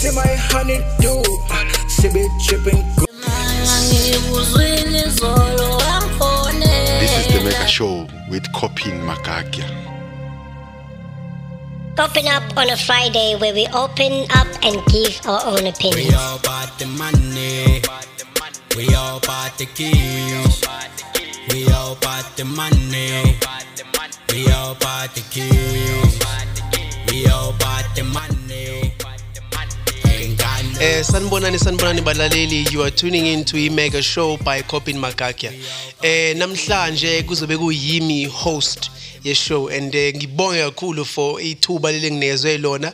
see my honey do. Sibe tripping good. This is the Mega Show with Copin Magagia. Open up on a Friday where we open up and give our own We opinions. all about the money. We all about the keys. We all about the money. We all about the keys. We all about the money. Ain't got no Eh sanibonani sanibonani balaleli you are tuning into i mega show by Copin Magagia. Eh namhlanje kuzobe kuyimi host ye show and eh, ngibonge kakhulu for ithuba leli nginezwe lona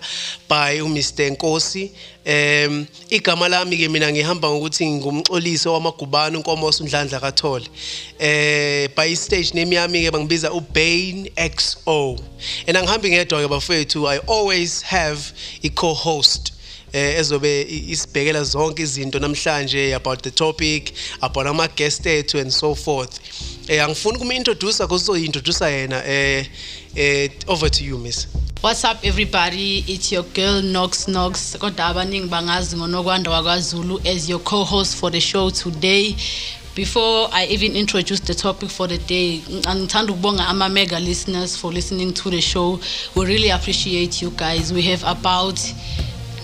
by uMr Nkosi. Em igama lami ke mina ngihamba ngokuthi ngumxolisi wamagubane uNkomosi uNdlandla kaThole. Eh by stage name yami ke bangibiza uBain XO. And angihambi ngedwa ke bafethu I always have i co-host eh ezobe i- isibhekela zonke izinto namhlanje about the topic about ama guest ethu and so forth eh angifuni kuma introduce kuzo introduce yena eh eh over to you miss What's up everybody? It's your girl Nox Nox. Kodwa abaningi bangazi ngonokwanda wakwaZulu as your co-host for the show today. Before I even introduce the topic for the day, ngithanda ukubonga ama mega listeners for listening to the show. We really appreciate you guys. We have about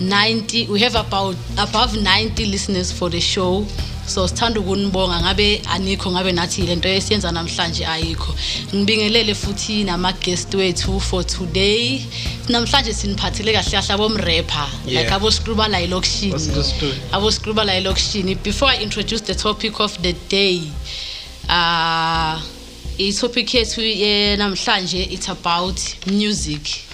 90 we have about above 90 listeners for the show. So sithanda ukunibonga ngabe anikho ngabe nathi lento esiyenza namhlanje ayikho. Ngibingelele futhi nama guest wethu for today. Namhlanje siniphathele kahle kahle abomrapper like abo scruba la Understood. abo scruba la elokishini before i introduce the topic of the day uh i-topic yethu ye namhlanje it's about music.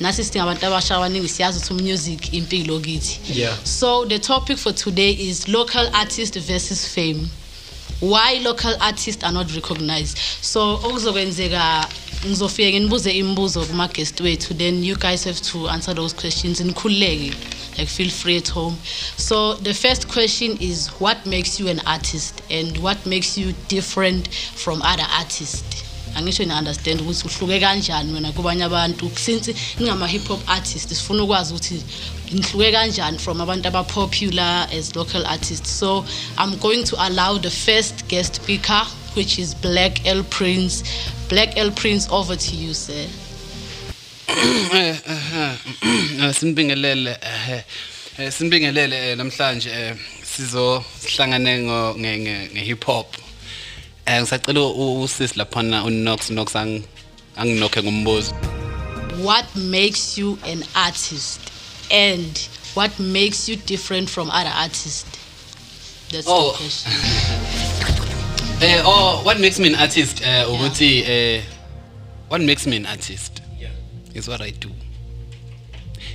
Nasi singabantu abasha abaningi siyazi ukuthi umusic impilo kithi. Yeah. so the topic for today is local artist versus fame. Why local artists are not recognized? So okuzokwenzeka ngizofike nginibuze imibuzo kuma-guest wethu then you guys have to answer those questions. Nikhululeke like feel free at home. So the first question is what makes you an artist? And what makes you different from other artists? Angisho ni-understand ukuthi uhluke kanjani wena kubanye abantu. Since ningama-hip hop artist sifuna ukwazi ukuthi nihluke kanjani from abantu aba-popular as local artists. So i'm going to allow the first guest speaker which is black l prince. Black l prince over to you sir. Eh, eh, eh, sinibingelele sinibingelele eh, namhlanje sizo sihlangane ngo nge- nge nge hip hop. Eh ngisacela usisi laphana uNox Nox ang anginokhe ngombuzo what makes you an artist? And what makes you different from other artists? That's Oh. the question. Eh oh what makes me an artist? Eh ukuthi eh what makes me an artist? Yeah. Is what I do.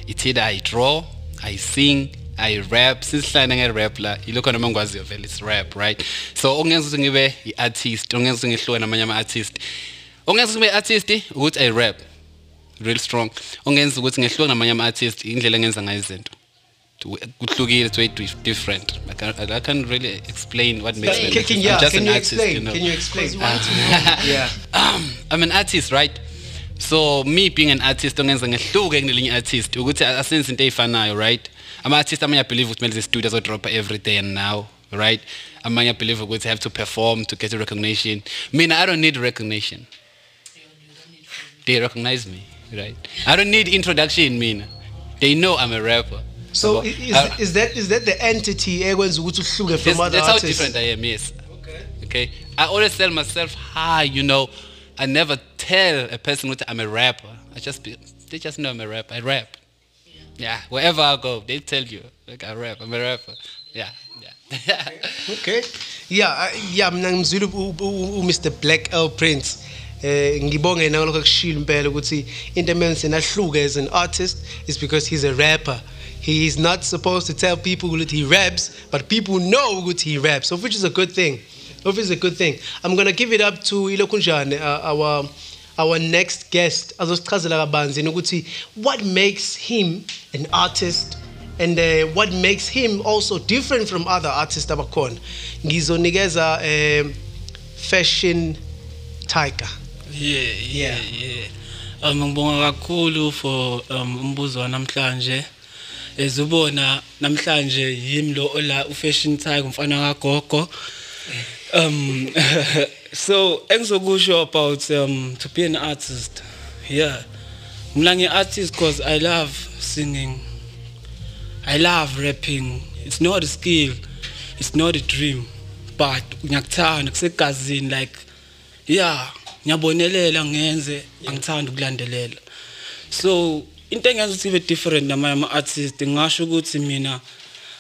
It's either I draw I sing I rap sisihlane nge rap la ilokho noma ngikwaziyo vele it's rap right? So ongenza ukuthi ngibe i artist ongenza ukuthi ngihluke namanye ama artist ongenza ukuthi ngibe artist ukuthi I rap real strong. Ongenza ukuthi ngihluke namanye ama artist indlela engenza ngayo izinto. Kuhlukile it's dif- different. I can't, I can't really explain what makes me an can, artist. can, I'm yeah, just can an you artist, explain? you know. can you explain? You know. yeah. Um, I'm an artist right? So me being an artist ongenza ngehluke kunelinye artist ukuthi asenze into eyifanayo right? Ama artist amanye believe ukuthi kumele studio azodropa every day and now right amanye believe ukuthi have to perform to get recognition mina I don't need recognition they recognize me right I don't need introduction mina they know I'm a rapper so i- is, Uh, is that is that the entity ekwenza ukuthi uhluke That's, from other that's how artists different I am, yes. Okay. Okay. I always tell myself, hi, you know, I never tell a person that I'm a rapper. I just be, they just know I'm a rapper. I rap. Yeah. Wherever I go, they tell you, like I rap. I'm a rapper. Yeah. Yeah. okay yeah yeah mina ngimzwile u- Mr Black L Prince eh ngibonge nalokho akushilo impela ukuthi into emenze nahluke as an artist is because he's a rapper he is not supposed to tell people that he raps but people know that he raps so which is a good thing which is a good thing i'm going to give it up to ilokunjane uh, our our next guest azosichazela kabanzi ukuthi what makes him an artist and uh, what makes him also different from other artists abakhona? Ngizonikeza um fashion tiger. Yeah yeah yeah. um ngibonga kakhulu for um umbuzo wanamhlanje. Ezubona namhlanje yimi lo ola ufashion tiger umfana kagogo. Um so engizokusho about um to be an artist. Yeah. Mina ngi-artist because i love singing. I love rapping. It's not a skill. It's not a dream. But ngiyakuthanda kusegazini like yeah ngiyabonelela ngenze angithanda ukulandelela. So into engenza ukuthi ibe different namanye ama-artist ngingasho ukuthi mina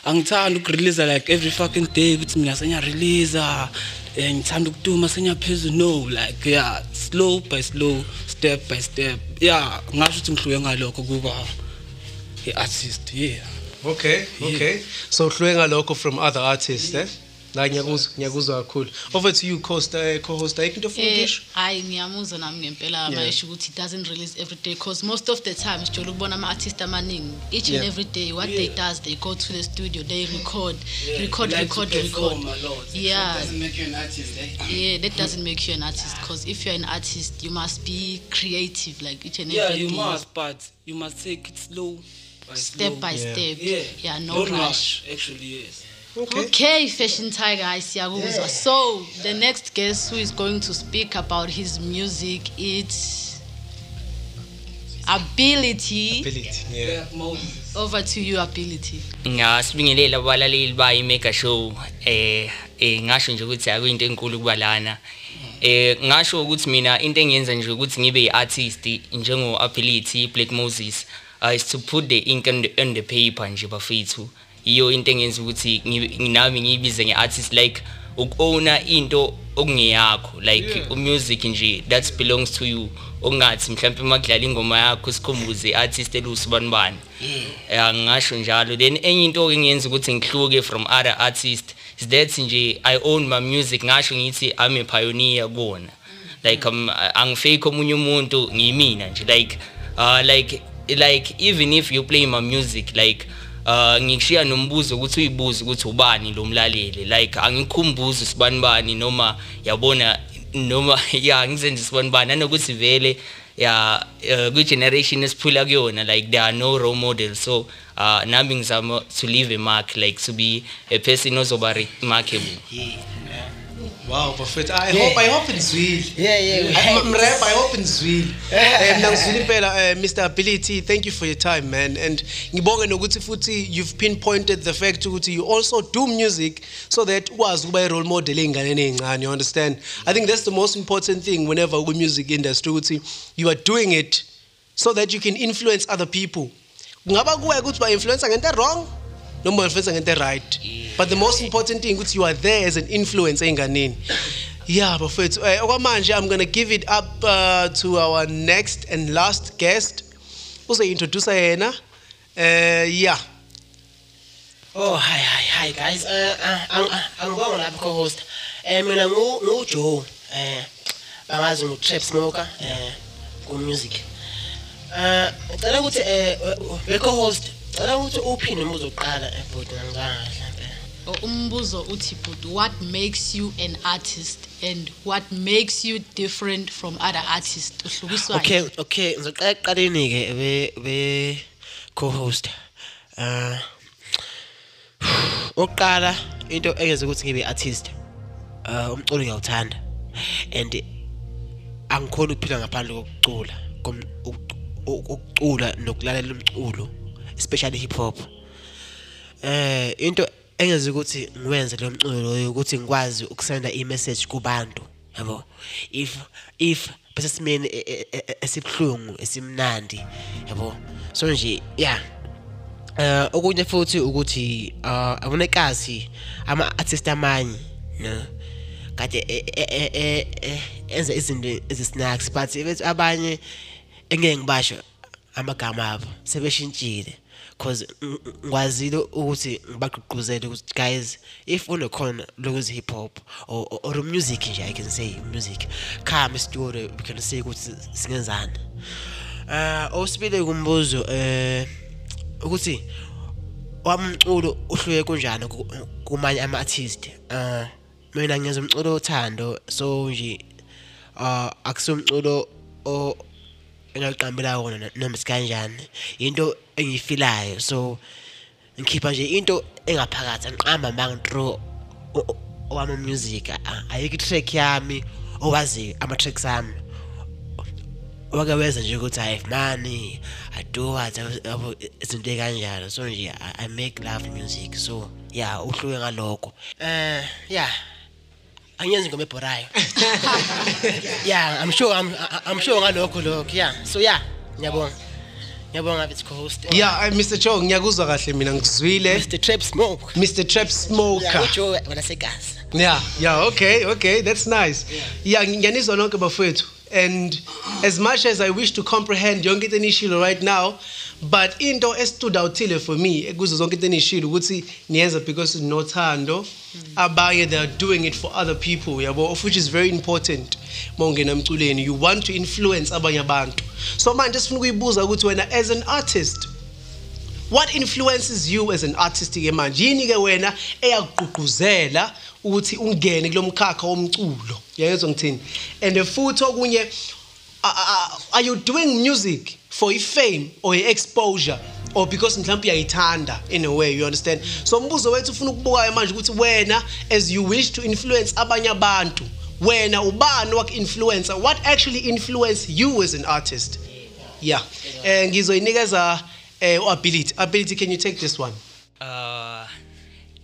angithandi ukureleasa like every fucking day ukuthi mina sengiyareleasa um ngithanda ukuduma sengiyaphezulu. No like yeah slow by slow step by step. Yeah ngasho ukuthi ngihluke ngalokho kuba i-artist yeah. Okay okay. So uhluke ngalokho from other artists eh? La ngiyakuzwa ngiyakuzwa kakhulu. Over to you co-host eh, co-host ayikho into ofuna Eh, ukuyisho hayi ngiyamuzwa nami ngempela mayesho ukuthi it doesn't release every day because most of the time sijole ukubona ama-artist amaningi each and Yeah. every day what they does they go to the studio they record record They like record record perform a lot. yeah. Doesn't make you an artist, eh? yeah that doesn't make you an artist because if you're an artist you must be creative like each and yeah every you day. must but you must take it slow by step slow. by step. Yeah. Yeah no Don't rush. Actually yes. Okay, Fashion Tiger, I see. Aguzwa. So, the next guest who is going to speak about his music is Ability. ability yeah. Over to you, Ability. ngasibingelela abalaleli bayi mega show eh eh ngasho nje ukuthi akuyinto enkulu kuba lana eh ngasho ukuthi mina into engiyenza nje ukuthi ngibe iartist njengo ability Black Moses uh, is to put the ink on the, on the paper nje bafethu. Iyo into engenza ukuthi ngibe- nami ngiyibize ngeartist like ukowna into okungeyakho. Like umusic nje that belongs to you. Ongathi mhlawumbe makudlala ingoma yakho sikhumbuze artist elusibanibani yeah. Ngasho njalo. Then enye into ke ngiyenza ukuthi ngihluke from other artists is that nje i own my music. Ngasho ngithi i'm a pioneer kuona like um, angifake omunye umuntu ngiyimina nje. Like uh, like like even if you play my music like uh ngikushiya nombuzo ukuthi uyibuze ukuthi ubani lo mlaleli. Like angikhumbuzi sibani bani noma yabona noma ya ngizenze sibani bani. Nanokuthi vele ya uh, kwi generation esiphila kuyona like there are no role models. So uh nami ngizama to leave a mark like to be a person ozoba remarkable wow bafethu i hope i hope nizwile Yeah, yeah. I- mrap i hope nizwile eh mina ngizwile impela eh, Mr Ability thank you for your time man. And ngibonge nokuthi futhi you've pinpointed the fact ukuthi you also do music so that ukwazi ukuba i role model einganeni ezincane you understand? I think that's the most important thing whenever we music industry ukuthi you are doing it so that you can influence other people. Kungaba kuwe ukuthi ba influencer ngento wrong noma influencer ngento right but the most important thing ukuthi you are there as an influence einganeni yeah bafethu eh, okwamanje i'm going to give it up uh, to our next and last guest uzointroduce yena eh yeah Oh, hi, hi, hi, guys. Uh, uh, ang- ang- angibonga lapha co-host. Eh mina ngu ngu Joe. Eh bangazi ngu Trap Smoker eh ku music. Eh ngicela ukuthi eh we co-host, ngicela ukuthi uphinde umbuzo oqala eh bhuti ngangizanga mhlambe. O- Umbuzo uthi, but what makes you an artist and what makes you different from other artists? Uhlukiswa Okay, okay, ngizoqala ekuqaleni ke be be co-host. Uh Oqala into engenza ukuthi ngibe artist. Uh umculo ngiyawuthanda. And angikhona ukuphila ngaphandle kokucula, kom- uku- ukucula nokulalela umculo, especially hip hop. Eh into engenza ukuthi ngiwenze lo mculo ukuthi ngikwazi ukusenda i-message kubantu yabo? If if bese simeni e- e- e- esibhlungu esimnandi yabo? So nje yeah. Eh okunye futhi ukuthi uh abonekazi ama artist amanye no? Kade enza izinto ezisnacks but abanye engeke ngibasho amagama abo sebeshintshile. Cause ng- ng- ngwazile ukuthi ngibagqugquzele ukuthi guys if unekhona lokuzi hip hop or, or, music nje i can say music come studio we can say ukuthi singenzani. Uh osibile kumbuzo eh ukuthi wami umculo uhluke kunjani ku- kumanye ama artist uh mina ngiyenza umculo othando so nje uh akusumculo o engaqambela wona noma sikanjani into engiyifilayo so ngikhipha nje into engaphakathi angiqamba manga through owami music a- ayikho i-track yami owazi ama tracks ami. Wake wenza nje ukuthi hayi mani i do what yabo izinto ekanjalo. So nje I, i make love music. So yeah uhluke ngalokho. Eh yeah. Angiyenzi ngoma ebhorayo. Yeah i'm sure i'm i'm sure ngalokho lokho yeah. So yeah ngiyabonga. Ngiyabonga it's co-host yeah uh, mr joe ngiyakuzwa kahle mina ngikuzwile mr trap smoke mr trap smoker. Yeah uJoe wena segazi. Yeah yeah okay okay that's nice. Yeah. Ngiyanizwa nonke bafowethu. And as much as i wish to comprehend yonke into enishilo right now but into estood outhile for me kuzo zonke into enishilo ukuthi niyenza because nothando. Abanye they are doing it for other people yabo? Of which is very important mawungena emculeni you want to influence abanye abantu. So manje sifuna ukuyibuza ukuthi wena as an artist what influences you as an artist ke manje? Yini ke wena eyakugqugquzela ukuthi ungene kulomkhakha womculo? Yayezwa ngithini? And futhi okunye a- a- are you doing music? For i-fame or i-exposure or because mhlawumbe uyayithanda in a way you understand? So umbuzo wethu ufuna ukubukayo manje ukuthi wena as you wish to influence abanye abantu wena ubani waku-influencer what actually influence you as an artist? Yeah. Eh ngizoyinikeza eh uability. Ability can you take this one? Uh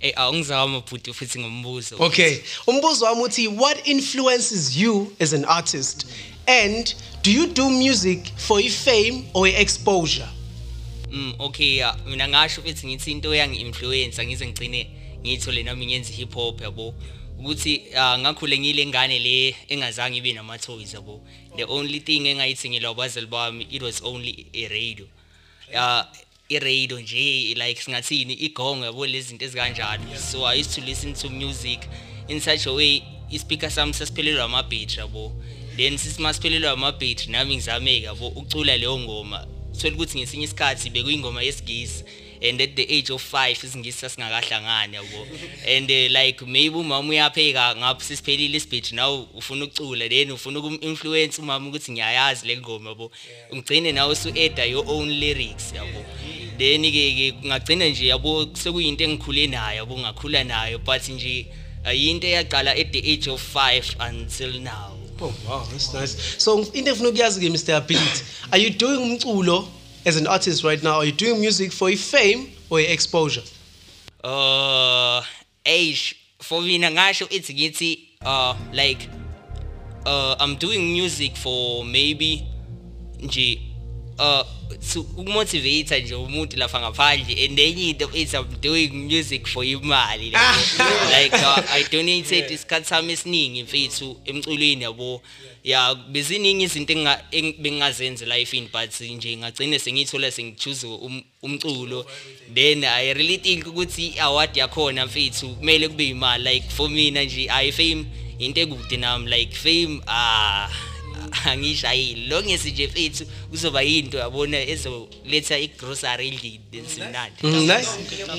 eh awungizama futhi futhi ngombuzo. okay. umbuzo wami uthi what influences you as an artist? And do you do music for i-fame or i-exposure? Mm okay mina ngasho futhi ngithi into yangi influencer ngize ngicine ngithole nami ngenza hip hop yabo? Ukuthi ngakhule ngile ngane le engazange ibe nama toys yabo? The only thing engayithingela abazali bami it was only a radio. Ya i-radio nje like singathini igongo yabo lezi zinto ezikanjalo. So i used to listen to music. In such a way ispeaker sami sasiphelelwa ama-battery yabo? Then sisimasiphelelwa ama-battery nami ngizame-ke yabo ukucula leyo ngoma. Thola ukuthi ngesinye isikhathi bekuyingoma yesigisi and at the age of five isingisi sasingakahlangani yabo. And uh, like maybe umama uyapheka ngapho sisiphelile isibhethi nawe ufuna ukucula then ufuna ukum-influence umama ukuthi ngiyayazi le ngoma yabo. Ugcine nawe usu-eda your own lyrics yabo. Then-ke ke kungagcina nje yabo sekuyinto engikhule nayo yabo ngakhula nayo but nje ayinto eyaqala at the age of five until now. Oh wow that's nice. So into efuna ukuyazi-ke mr ability are you doing umculo as an artist right now? Are you doing music for i-fame or i-exposure uh age for mina ngasho ithi ngithi uh like uh I'm doing music for maybe nje uh to ukumotivate nje umuntu lapha ngaphandle and enye into is I'm doing music for imali like, uh, I donated isikhathi sami esiningi mfethu emculweni yabo? Ya beziningi izinto enga- eng- bengingazenzi life in but nje ngagcine sengithola sengichoose um- umculo. Then I really think ukuthi i-award yakhona mfethu kumele kube imali like for mina nje i fame into ekude nami like fame ah. Angishayile lo ngesi nje mfethu kuzoba yinto yabona ezoletha igrocery endlini densimnandi Mm, nice.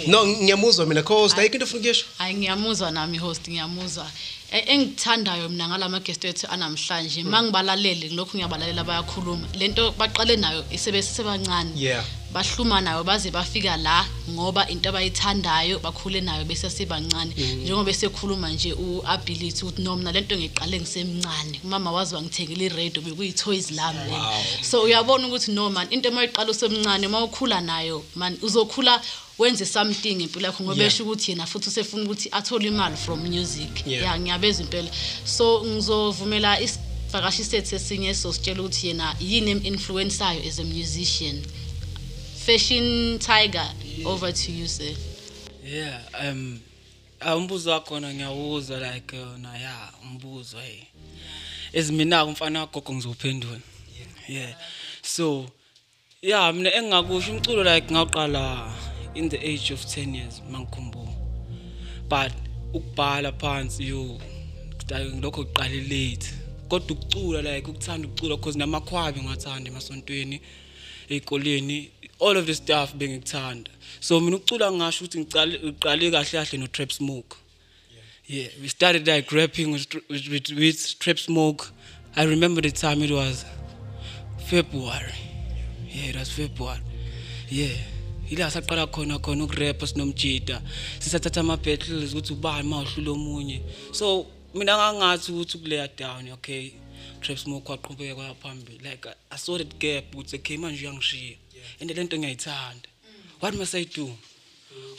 No ngiyamuzwa mina co-host ayikho into ofuna ukuyesho? Hayi ngiyamuzwa nami host ngiyamuzwa. Engithandayo mina ngalama guest wethu anamhlanje mangibalalele lokhu ngiyabalalela bayakhuluma. Lento baqale nayo isebesebancane yeah. bahluma nayo baze bafika la ngoba into abayithandayo bakhule nayo bese sebancane njengoba esekhuluma nje u-ability ukuthi no mina lento ngiqale ngisemncane. Umama wazi wangithengela i-radio bekuyi-toys lami lena so uyabona ukuthi no man into uma uyiqala usemncane uma ukhula nayo man uzokhula wenze something empilo yakho ngoba Yeah. esho ukuthi yena futhi usefuna ukuthi athole imali from music. Yeah. ya ngiyabeza impela. So ngizovumela isivakashi sethu esinye sositshela ukuthi yena yini em-influensayo as a musician? Fashion tiger over to you sir. Yeah um ah, umbuzo wakhona ngiyawuzwa like uh, na ya umbuzo hey. Ezimina umfana wagogo ngizophendula yeah. So yeah mina engingakusho umculo like ngawuqala in the age of 10 years mangikhumbula but ukubhala phansi yo lokho kuqale late kodwa ukucula like ukuthanda ukucula because namakhwabi ngiwathanda emasontweni ey'koleni all of the stuff bengikuthanda. So mina ukucula ngisho ukuthi ngicale uqale kahle kahle no trap smoke. Yeah. We started like rapping with, with, with, with trap smoke. I remember the time it was february. Yeah it was february. Yeah. Ila saqala khona khona ukurapha sinomjida sisathatha ama battles ukuthi ubani mawuhlula omunye so mina ngangathi ukuthi kuleya down okay trap smoke waqhubeka kwaya phambili like i saw that gap ukuthi okay manje uyangishiya and lento ngiyayithanda what must i do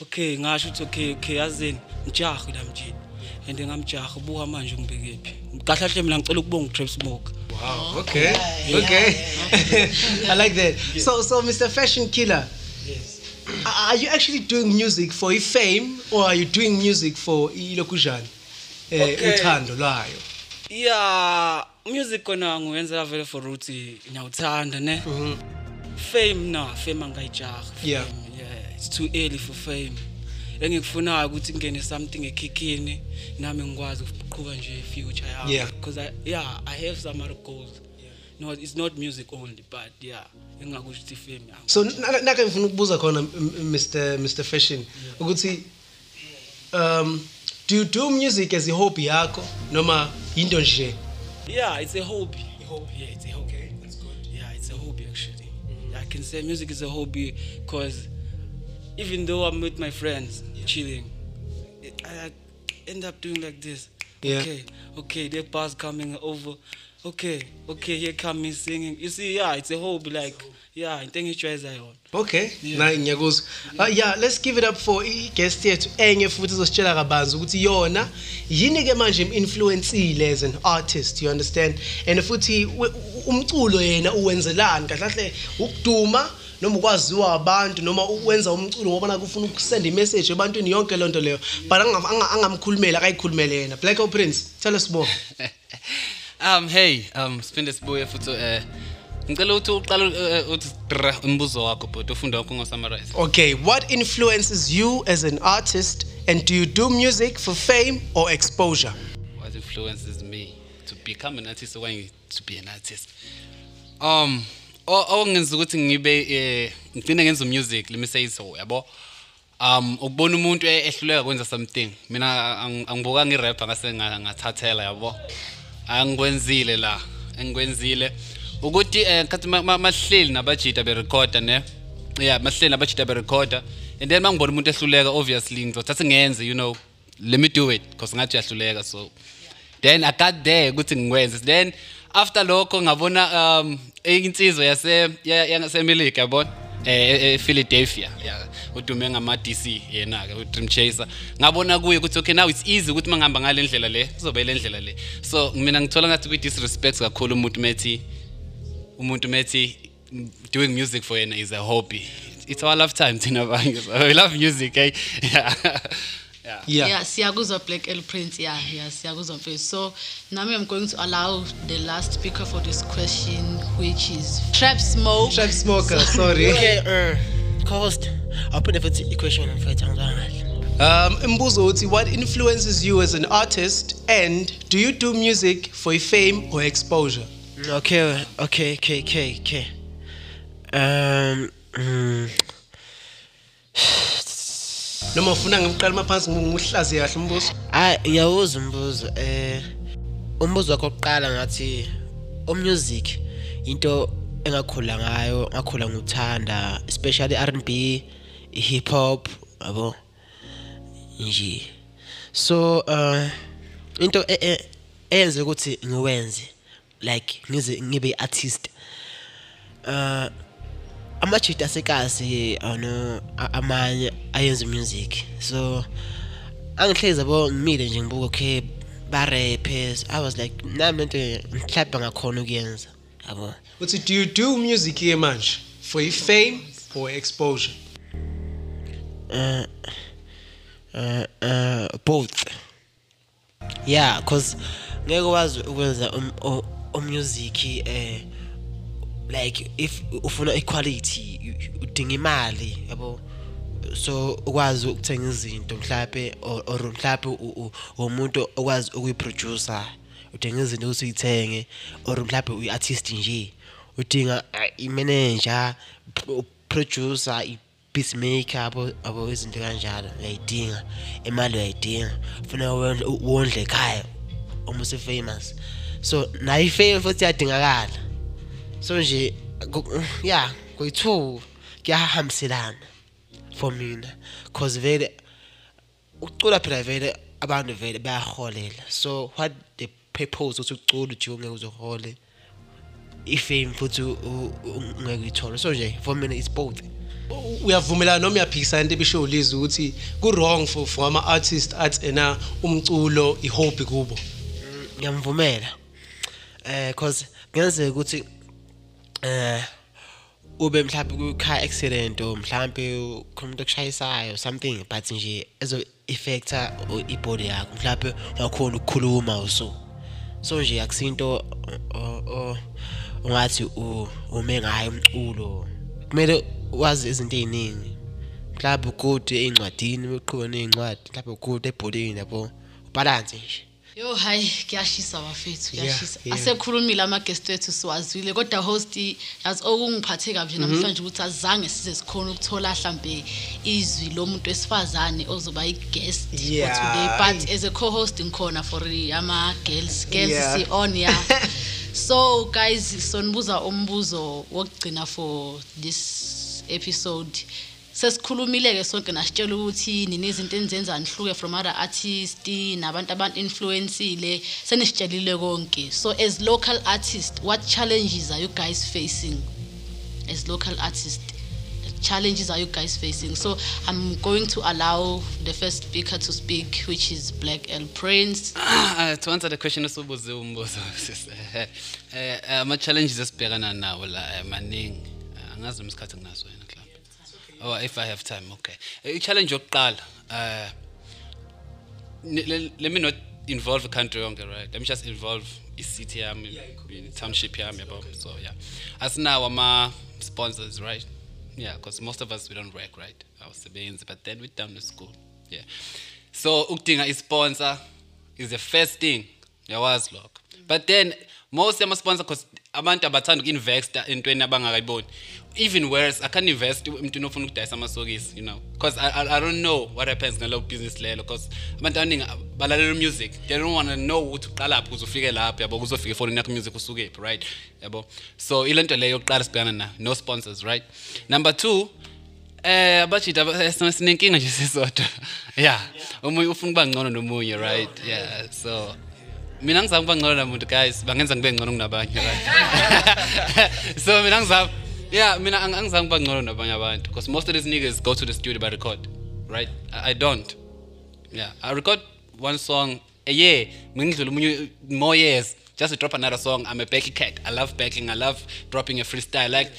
okay ngasho ukuthi okay okay yazini ngijahe la mjida and ngamjaha ubuka manje ungibekephi kahle kahle mina ngicela ukubonga utrap smoke Wow. Okay. Okay. I like that. So, so Mr. Fashion Killer. Yes. Are you actually doing music for fame or are you doing music for ilokujani? Eh, Okay. uthando lwayo. yeah music kona ngiwenzela vele for ukuthi ngiyawuthanda ne fame no fame angayijaha Yeah. Fame, yeah it's too early for fame engikufunayo ukuthi ngene something ekhikhini nami ngikwazi ukuqhubeka nje future yami Yeah. because I, yeah i have some other goals no it's not music only but yeah engakusho ukuthi fame yami So na- nake ngifuna ukubuza khona Mr. Mr. Fashion ukuthi um do you do music as a hobby yakho noma into nje? Yeah, it's a hobby. Yeah, it's a hobby. That's good. Yeah, it's a hobby actually. Yeah, I can say music is a hobby because even though I'm with my friends chilling, it, I, I end up doing like this. Yeah. Okay, okay, their bus coming over. Okay, okay, here come me singing. You see, yeah, it's a hobby. Like, yeah, I think you try Zion. Okay, na ngiyakuzwa. Uh, yeah, let's give it up for i-guest yethu enye futhi izositshela kabanzi ukuthi yona yini ke manje im-influenceile as an artist, you understand? And futhi umculo yena uwenzelani kahle kahle ukuduma noma ukwaziwa abantu noma ukwenza umculo ngoba nakho ufuna ukusenda imessage ebantwini yonke loo nto leyo but anga- anga- angamkhulumeli akayikhulumele yena black o prince tell us more um hey um siphinde sibuye futhi eh ngicela ukuthi uqala eh, uthi dra umbuzo wakho but ufunda wakho ngo-summarize okay what influences you as an artist and do you do music for fame or exposure? What influences me? To become an artist okanye to be an artist? Um o- okungenza ukuthi ngibe eh, ngigcine ngenza music let me say so yabo? Um ukubona umuntu e- ehluleka kwenza something. Mina ang- angibuka ngirapper ngase nga- ngathathela yabo? Angikwenzile la engikwenzile ukuthi eh, khathi ma- ma- mahleli nabajita berecorda ne yeah mahleli nabajita berecorda and then mangibona umuntu ehluleka obviously ngizothatha ngenze you know let me do it because ngathi uyahluleka so. Then i got there ukuthi ngikwenze. Then after lokho ngabona um insizwa yase ya- yasemelika yabona? Eh ePhiladelphia yeah udume ngama DC yena ke uDream Chaser. Ngabona kuye ukuthi okay now it's easy ukuthi mangihamba ngale ndlela le kuzobe le ndlela le. So mina ngithola ngathi kwi disrespect kakhulu umuntu methi umuntu methi doing music for yena is a hobby. It's our lifetime thina abanye so we love music eh yeah. Yeah yeah siyakuzwa black l prince yeah yeah siyakuzwa mfethu so nami i'm going to allow the last speaker for this question which is trap smoke Trap Smoker, sorry. Okay, uh, co-host. Awuphinde futhi i-question mfethu angizwanga kahle. Um, imbuzo uthi what influences you as an artist and do you do music for fame or exposure? Okay, okay, okay, okay, okay. Um, mm, Noma ufuna ngiqala maphansi ngihlazi kahle umbuzo. ah ngiyawuza umbuzo eh umbuzo wakho oqala ngathi umusic into engakhula ngayo ngakhula nguthanda especially R&B hip hop yabo nje so uh into e- e- eyenze ukuthi ngiwenze like ngize ngibe artist uh amajita asekazi ano a- amanye ayenza music so angihlezi yabo ngimile nje ngibuka okay ba rappers i was like nami lento mhlawumbe ngakhona ukuyenza yabo. Uthi do you do music ke manje? For fame or exposure? uh, uh, uh, both. Yeah cause ngeke wazi ukwenza um, u- umusic eh like if ufuna equality udinga imali yabo? So ukwazi ukuthenga izinto mhlawumbe or mhlawumbe umuntu okwazi ukuyiproducer udinga izinto ukuthi uyithenge or mhlawumbe uyi-artist nje udinga uh, i-manager producer i-beat maker abo abo izinto kanjalo uyayidinga imali uyayidinga ufuna wondle- ekhaya uma use-famous so nayo ifame futhi iyadingakala. So nje ya kuyi-two kuyahambiselana for mina cause vele ukucula phela vele abantu vele bayaholela. So what the purpose ukuthi ucula uthi ungeke uzohole ifame futhi ungeke uyithole so nje for mina it's both. Uyavumelana noma uyaphikisana into ebisho ulizwe ukuthi ku-wrong for, for ama-artist athi ena umculo i-hobby kubo? Ngiyamvumela. Eh cause kungenzeka ukuthi eh ube mhlawumbe ku car accident or mhlawumbe umuntu okushayisayo something but nje ezo affecta ibody yakho mhlawumbe ungakhona ukukhuluma uso so nje akusinto ungathi ume ngayo umculo. Kumele wazi izinto eziningi mhlawumbe ugude eincwadini uqhubeka neincwadi mhlawumbe ugude ebholini yabo? Balance nje. Yo hayi kuyashisa bafethu kuyashisa yeah. asekhulumile ama-guest wethu siwazwile kodwa host yazi okungiphathe kabi nje Mhm. namhlanje ukuthi azange size sikhona ukuthola hlambe izwi lomuntu wesifazane ozoba i-guest for Yeah. today but as a co-host ngikhona for ama-girls girls Yeah. si-on ya so guys sonibuza umbuzo wokugcina for this episode sesikhulumile-ke sonke nasitshela ukuthi nini izinto enizenza nihluke from other artist nabantu abantu-influensile senisitshelile konke. So as local artist what challenges are you guys facing? As local artist challenges are you guys facing? So i'm going to allow the first speaker to speak which is black l prince. Uh, to answer the question umbuzo sis, eh, eh, ama-challenges esibhekana nawo la eh, maningi. Angazi noma isikhathi nginaso oh if i have time okay. Eh, i-challenge yokuqala uh, let me not involve the country yonke right? Let me just involve i-city yami i-township yami yabo. so yeah. Asinawo ama-sponsors right? Yeah because most of us we don't work right? Awusebenzi but then we're down to school. Yeah. So ukudinga i-sponsor is the first thing. Yawazi lokho. But then most yama-sponsor because abantu abathanda uku-investa entweni abangakayiboni. Even worse i can't invest emntwini ofuna ukudayisa amasokisi you know. Because I, I, i don't know what happens ngalo business lelo because abantu abaningi balalela music. They don't want to know ukuthi uqalaphi ukuze ufike lapho yabo kuzofika efonini yakho music usukephi right? Yabo. So ile nto leyo yokuqala sibhekana nayo no sponsors right? Number two eh abajida aba- sinenkinga nje sisodwa. Yeah. Omunye ufuna ukuba ngcono nomunye right? Yeah so mina ngizama ukuba ngcono namuntu guys. Bangenza ngibe ngcono kunabanye right? So mina ngizama yeah mina ang- angizange ukuba ngcono nabanye abantu because most of these niggas go to the studio by record right? I, i don't. Yeah i record one song a year. Ngingidlula umunye more years just to drop another song. I'm a backing cat. I love backing i love dropping a freestyle like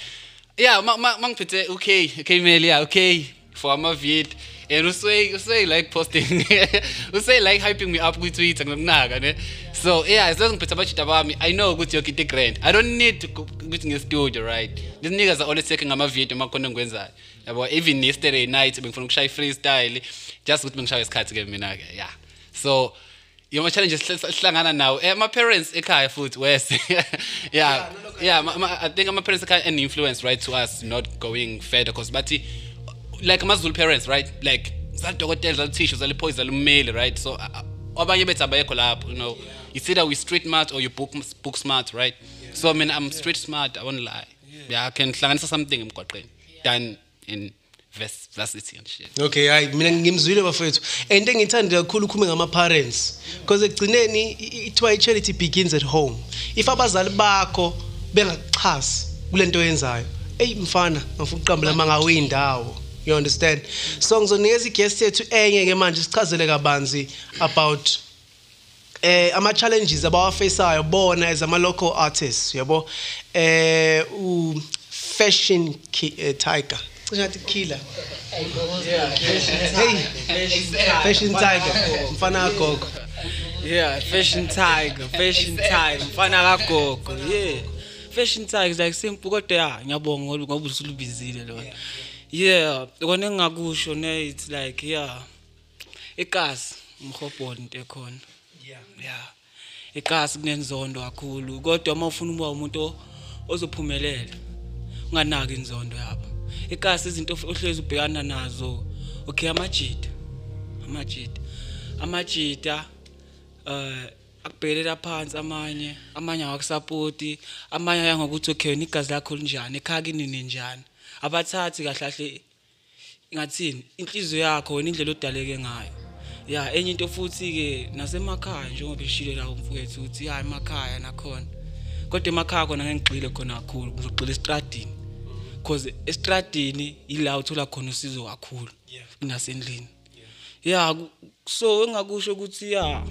yeah ma ma mangiphethe okay okay mail yeah okay for ama vid and usay usay like posting. Usay like hyping me up ku Twitter ngokunaka ne so yeah ngiphethe abajita bami i know ukuthi yonke into grand. I don't need ukuthi nge studio right? These niggas are always taking ama video makhona ngikwenzayo yabo even yesterday night bengifuna ukushaya freestyle just ukuthi bengishaye isikhathi ke mina ke yeah. So yoma challenges sihlangana nawo eh ama parents ekhaya futhi wese yeah. Yeah ma- ma- i think ama parents ekhaya an influence right to us not going further because bathi like amazulu parents right? Like zadokotela zalithisha zaliphoyi zalummeli right? So abanye bethu abayekho lapho you know. It's either we street smart or you book, book smart right? So mina i'm street smart i won't lie. Yeah i can hlanganisa something emgwaqeni than in varsity and shit. Okay hayi mina ngimzwile bafethu and engithanda kakhulu ukhume ngama-parents because ekugcineni i- i- ithiwa i-charity begins at home. If abazali bakho bengakuxhasi kule nto yenzayo eyi mfana ngafuna uqambela ma ngawe iy'ndawo you understand so ngizonikeza igest yethu enye-ke manje sichazele kabanzi about eh ama-challenges abawafesayo bona as ama-local artists yabo eh u-fashion ki- eh, tiger cishe ngathi killer hey fashion tiger mfana kagogo Yeah, fashion tiger, fashion tiger, mfana kagogo. Yeah. Fashion tiger is like simple kodwa yeah, ngiyabonga ngoba ngoba usulubizile lona. Yeah, kona engakusho ne it's like yeah. Ikasi umhobholo into ekhona. Yeah. Yeah. Ikasi kunenzondo kakhulu kodwa uma ufuna ukuba umuntu o- ozophumelela unganaki inzondo yabo. Ikasi izinto ohlezi ubhekana nazo. Okay amajita. Amajita. Amajita eh akubhekelela phansi amanye amanye awakusapoti amanye ayangokuthi okay wena igazi lakho linjani ekhaya kinini njani abathathi kahle kahle ngathini? Inhliziyo yakho wena indlela odaleke ngayo. Ya enye into futhi ke nasemakhaya njengoba eshilo la umfowethu uthi ya emakhaya nakhona kodwa emakhaya khona ngengigxile khona kakhulu ngizogxila estradini. Because estradini ila uthola khona usizo kakhulu nasendlini. Ya ku- so engakusho ukuthi ya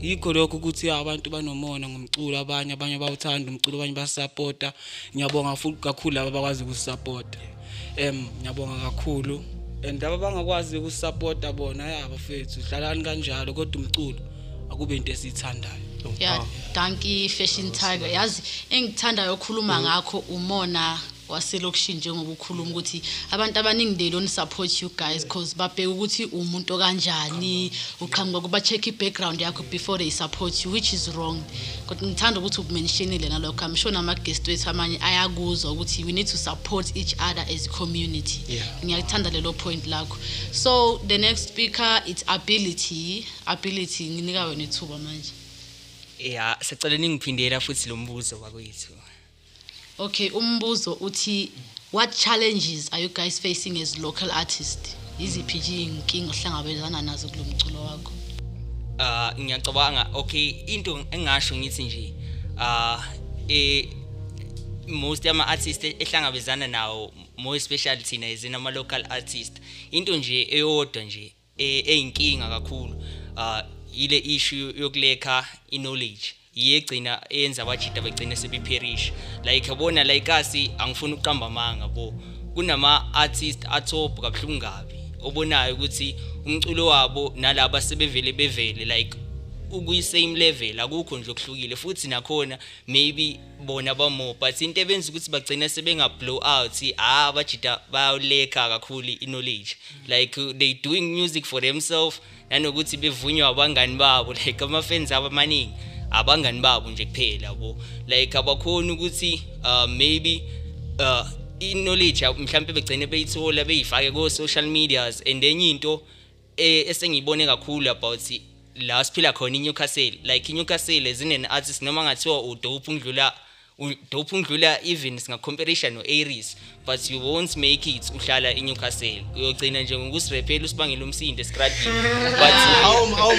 yikho lokho ukuthi ya abantu banomona ngomculo abanye abanye bawuthanda umculo abanye basupporta ngiyabonga futhi kakhulu laba abakwazi ukusupporta em ngiyabonga kakhulu. And laba bangakwazi ukusupporta bona ya bafethu hlalani kanjalo kodwa umculo akube into esiyithandayo. Ya danki fashion tiger. yazi engithandayo okhuluma ngakho umona waselokishini njengoba ukhuluma ukuthi abantu abaningi they don't support you guys because babheka ukuthi umuntu okanjani. Uqhamuka kuba check i-background yakho before they support you which is wrong. Kodwa ngithanda ukuthi ukumentionile nalokho. I'm sure nama-guest wethu amanye ayakuzwa ukuthi we need to support each other as a community. Yeah. ngiyakuthanda lelo point lakho. So the next speaker it's ability. Ability nginika wena ithuba manje. Ya sicela ningiphindela futhi lo mbuzo wakwethu. Okay, umbuzo uthi what challenges are you guys facing as local artists? Iziphi nje inkinga ohlangabezana nazo kulomculo wakho? ah ngiyacabanga okay into engasho ngithi nje ah eh most ama artists ehlangabezana nawo more especially thina as ama local artist into nje eyodwa nje eh, eyinkinga kakhulu ah ile issue yokuleka knowledge iyegcina eyenza abajida begcine sebeperish like yabona like asi angifuni uqamba amanga bo. Kunama artist atop kabuhlungu kabi obonayo ukuthi umculo wabo nalabo sebevele bevele like ukuyi-same level akukho nje okuhlukile. Futhi nakhona maybe bona bamo but into ebenza ukuthi bagcine sebenga-blow out ah abajida bayawuleka kakhulu i-knowledge. Like uh, they doing music for themselves nanokuthi bevunywa abangani babo like ama-fans abo amaningi. Abangani babo nje kuphela bo like abakhoni ukuthi uh, maybe uh, i-knowledge mhlawumbe begcine beyithola beyifake ko-social medias and enye into eh, esengiyibone kakhulu about la siphila khona iNewcastle. Like iNewcastle zinen artist noma ngathiwa udope undlula udope undlula even singacomparison no-aries but you won't make it uhlala eNewcastle. Uyogcina nje ngokusirepela usibangela umsindo escradini but Awu awu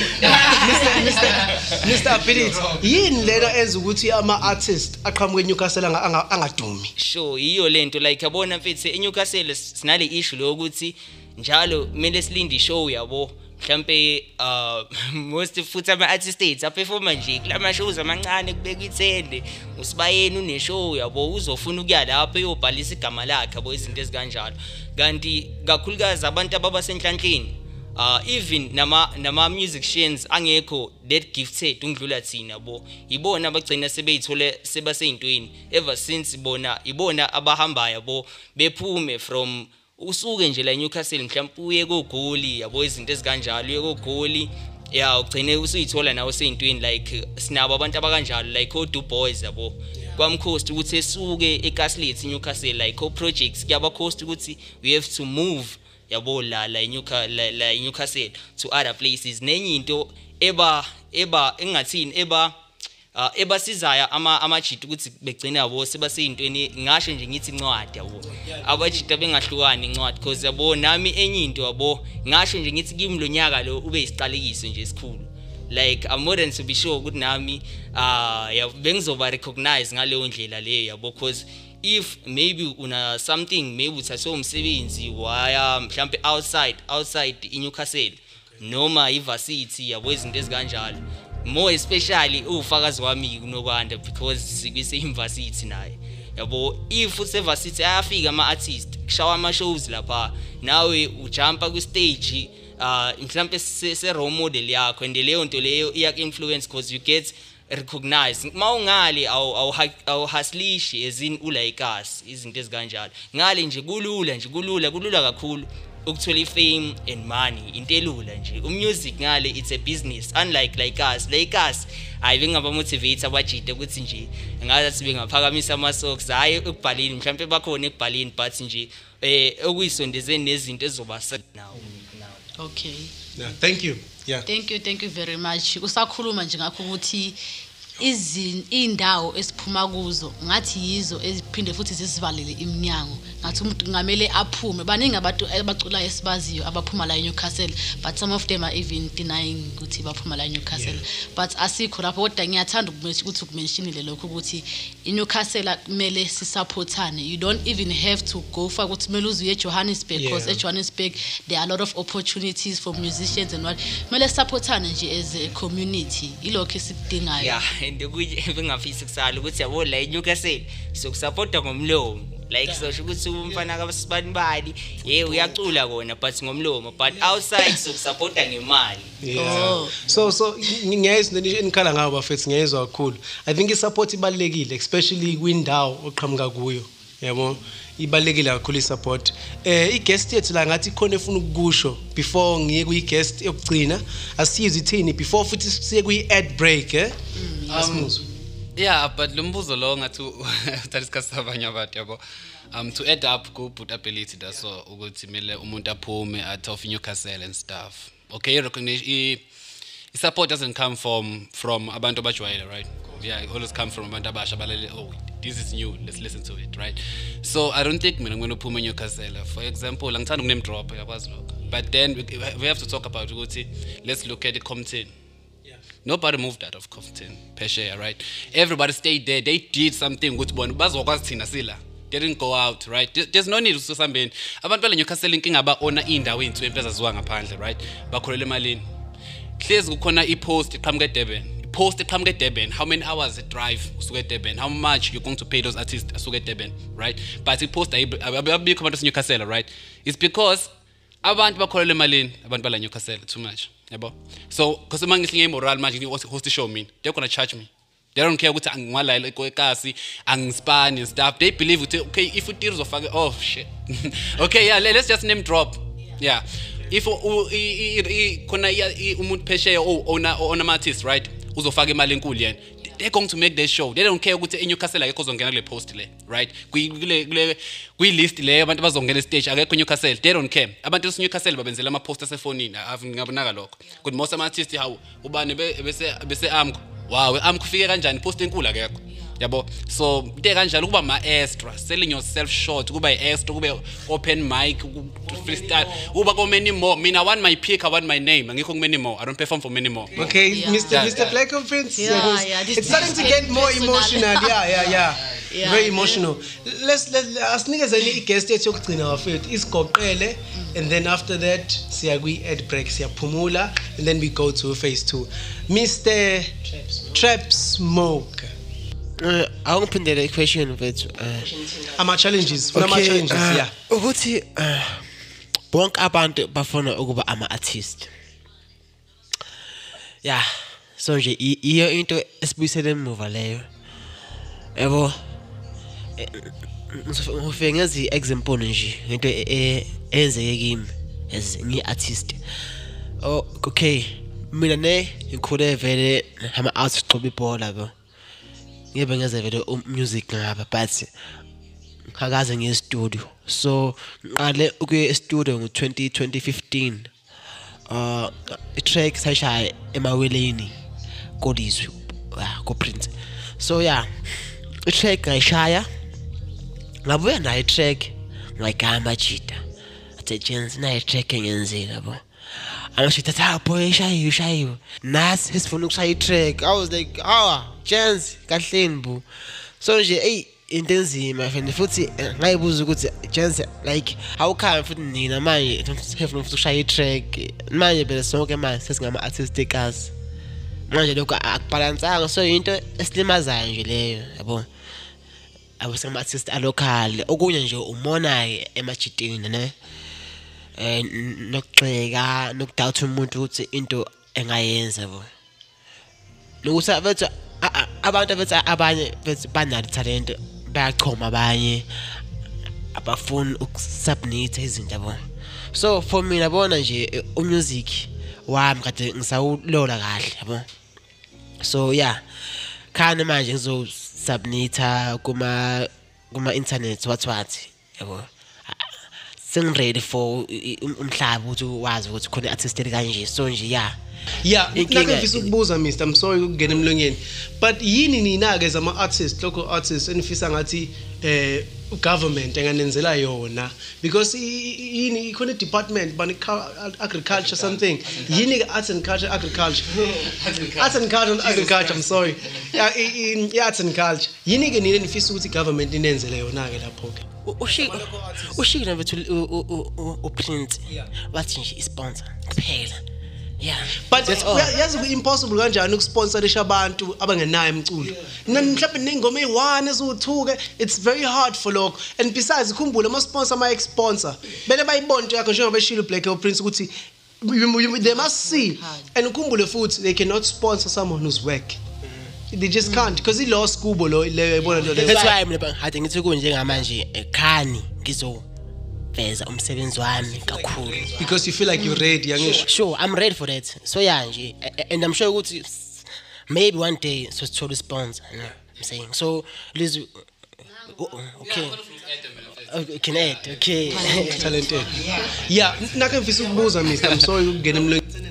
Mr Mr Ability yini lena enza ukuthi ama artist aqhamuke eNewcastle anga- anga- angadumi? Sure yiyo lento like yabona mfethu eNewcastle sinale issue lokuthi njalo kumele silinde ishow yabo. Mhlambe uh most futhi ama artists aperforma nje kulama shows amancane kubeka ithende. Usibayeni une show yabo uzofuna ukuya lapho eyobhalisa igama lakhe yabo izinto ezikanjalo. Kanti kakhulukazi abantu ababa senhlanhleni uh even nama nama musicians angekho that gifted ungidlula thina bo ibona abagcina sebeyithole sebaseyintweni ever since bona ibona abahamba yabo bephume from usuke nje la Newcastle mhlawumbe uye kogoli yabo izinto ezikanjalo uye kogoli. Ya ugcine usuyithola nawe seyintweni like sinabo abantu abakanjalo like o Du Boys yabo. Kwamkhosti ukuthi esuke eCastle Newcastle like projects kuyabakhosti ukuthi we have to move yabo la la eNewca- la eNewcastle to other places. Nenye into eba eba engathini eba ebasizayo ama amajita ukuthi begcina yabo sebaseyintweni ngasho nje ngithi incwadi yabo. Abajita bengahlukani incwadi because yabo nami enye into yabo ngasho nje ngithi kimi lo nyaka lo ube isiqalekiso nje esikhulu. Like i'm more than to be sure ukuthi nami uh ya bengizoba recognize ngaleyo ndlela leyo yabo because if maybe una something maybe uthathe umsebenzi waya mhlambe outside outside iNewcastle noma ivarsity yabo izinto ezikanjalo more especially ufakazi wami kunokwanda because sikwise university naye. Yabo if usevarsity ayafika ama artist kushawa ama shows lapha nawe ujumpa ku stage uh mhlambe se se role model yakho and leyo nto leyo iyak influence because you get recognized. Mawungali awu awuhaslishi ezini ulayikasi izinto ezikanjalo. Ngale nje kulula nje kulula kulula kakhulu. Ukuthola ifame and money into elula nje. Umusic ngale it's a business. Unlike like us like us hayi bengaba motivate abajide ukuthi nje ngathi bengaphakamisa ama socks hayi ekubhaleni mhlawumbe bakhona ekubhaleni but nje eh okuyisondezeni nezinto ezoba now. Okay. yeah thank you. Yeah. Thank you, thank you very much. Usakhuluma nje ngakho ukuthi izin indawo esiphuma kuzo ngathi yizo eziphinde futhi zisivalele iminyango. Ngathi umuntu ngamele aphume. Baningi abantu abaculayo esibaziyo abaphuma la eNewcastle but some of them are even denying ukuthi baphuma la eNewcastle. But asikho lapho kodwa ngiyathanda ukumention- ukuthi ukumentionile lokho ukuthi iNewcastle kumele sisupportane. You don't even have to go for ukuthi kumele uze uye eJohannesburg because Yeah. eJohannesburg there are a lot of opportunities for musicians and what. Kumele supportane nje as a community. Ilokho esikudingayo. Ya and ukuthi bengafisi kusala ukuthi yabo la eNewcastle sokusupporta ngomlomo like sosho ukuthi umfana kabasibani bani ye uyacula kona but ngomlomo but outside sokusupporta ngemali Yeah. Oh. So so ng- ngiyezwa into enikhala ngayo bafethu ngiyezwa kakhulu. I think isupport ibalekile especially kwindawo oqhamuka kuyo. Yabo ibalekile kakhulu isupport. Eh i-guest yethu la ngathi khona efuna ukukusho before ngiye kuyi-guest yokugcina asiyizwe ithini before futhi siye kuyi-ad break eh. Asimuzwe. yeah but lo mbuzo lo ngathi uthatha isikhathi sabanye abantu yabo um to add up ku-boot ability daso ukuthi kumele umuntu aphume athi of newcastle and stuff okay i-recognition i- i-support doesn't come from from abantu abajwayele right yeah it always come from abantu abasha balele oh this is new let's listen to it right so i don't think mina kumele uphume newcastle for example angithanda ukuname drop yakwazi lokho but then we, we have to talk about ukuthi let's look at i-compton Nobody moved out of Compton, Peshe, right? Everybody stayed there. They did something with one. Bazokwazi thina sila. They didn't go out, right? There- There's no need usambeni. Abantu bale Newcastle inkinga aba-ona iy'ndawo ey'nsu empela zaziwa ngaphandle, right? Bakholela emalini. Hlezi kukhona i-post eqhamuka eDurban. Post eqhamuka eDurban. How many hours a drive usuka eDurban? How much you're going to pay those artists asuka eDurban, right? But i-post ayibi- ab- abikho abantu baseNewcastle, right? It's because abantu bakholela emalini abantu bala Newcastle too much yabo so because uma ngihle ngemoral manje ngi-host show mina they're gonna charge me they don't care ukuthi angiwalayela ekwekasi angispani and stuff they believe ukuthi okay if utiri uzofake oh shit okay yeah le- let's just name drop yeah if u- u- i- i- i- khona iya- i- umuntu phesheya ona ama-artist right? Uzofaka imali enkulu yena. They're going to make their show. They don't care ukuthi eNewcastle akekho ozongena kule post le right? Kwi- kule kule kwi-list leyo abantu bazongena estage akekho eNewcastle they don't care. Abantu eseNewcastle babenzela ama-post asefonini. Ave ngabonaka lokho. Kuthi most ama-artist. Hawu ubani? Be- bese bese amko wow amko ufike kanjani? Post enkulu akekho. Yabo so into kanjalo kuba ma-extra selling yourself short kuba i-extra kube open mic freestyle kuba ko many more mina i want my pick i want my name angikho ku many more i don't perform for many more Okay, Yeah. Mr. Yeah. Mr. Black Prince. Yeah, yeah, this It's starting to get more emotional. Yeah, yeah, yeah. Yeah, Very emotional. Let's let asinikezeni i-guest yethu yokugcina bafethu isigoqele and then after that siya kwi-ad break siyaphumula and then we go to phase 2. Mr. Trap Smoke. Eh, awungiphindele i-question mfethu eh, Ama-challenges. Funa okay, ama-challenges, eh, yeah. ukuthi eh, bonke abantu bafuna ukuba ama-artist ya so nje i- iyo into esibuyisele emuva leyo yabo Eh, ngizof- ngifike ngezi example nje into e- e- eyenzeke kimi as ngi-artist oh okay mina ne ngikhule vele ama artists qoba ibhola bo ngibe ngeze vele umusic ngaba but ngakaze ngiye studio so ngiqale ukuya e-studio ngo-20 2015 uh i-track sayishaya emaweleni kolizwi ah, ko-prince. So yeah i-track ngayishaya ngabuya nayo i-track ngayigama jida athi jens nayo i-track engenzile yabo angishita athi ah boy ishayiwe ishayiwe nasi esifuna ukushaya i-track i was like awa jens kahleni bu so nje eyi into enzima and futhi eh, ngayibuza ukuthi jens like awukhaya futhi nina manje sefuna futhi ukushaya i-track manje phela sonke manje sesingama-artisticas manje lokho akubhalansanga. So into esilimazayo nje leyo yabo. Abasema-artist alocal. Okunye nje umona-ke emajitini ne? Eh nokugxeka nokudawutha umuntu ukuthi into engayenza bo. Nokuthi abethi abantu abethi abanye bethi banalo talent bayachoma abanye abafuni ukusubmit izinto yabo. So for mina bona nje umusic wami kade ngisawulola kahle yabo. So yeah khane manje ngizosubmita kuma kuma internet what what yabo. Sengiready for i- i- um- umhlaba ukuthi wazi ukuthi khona artist eli kanje. So nje yeah yeah Inkinga- nake ngifisa ukubuza mr i'm sorry ukungena emlonyeni but yini nina ke zama artists local artists enifisa ngathi eh government enganenzela yona? Because i- i- yini ikhona department bani agriculture something? Yini ke arts and culture agriculture? Arts and culture and agriculture i'm sorry. Yeah i- i- i- arts and culture. Yini ke nina nifisa ukuthi government inenzele yona ke lapho ke ushikile bethu uprince wathi nje isponsor. Kuphela. Yeah. But that's all. uya- yazi ku-impossible kanjani ukusponsorisha abantu abangenayo emculo? Na- mhlawumbe ney'ngoma eyi-one eziwu-two-ke it's very hard for lokho. And besides khumbule ama-sponsor ama-ex-sponsor bele bayibone into yakho njengoba eshile ublack Hill prince ukuthi they must see. And ukhumbule futhi they cannot sponsor someone who's work. They just can't because i-loss kubo lo leyo yayibona nto leyo that's why mina hade ngithi kunjengamanje ekhani ngizoveza umsebenzi wami kakhulu. Because you feel like you're ready angisho sure i'm ready for that. So yeah nje a- a- and i'm sure ukuthi maybe one day so sithola sponsor you know i'm saying? So liz okay. Okay, can add okay. Talented. Yeah nake ngifisa ukubuza mr i'm sorry ukungena emlonyeni.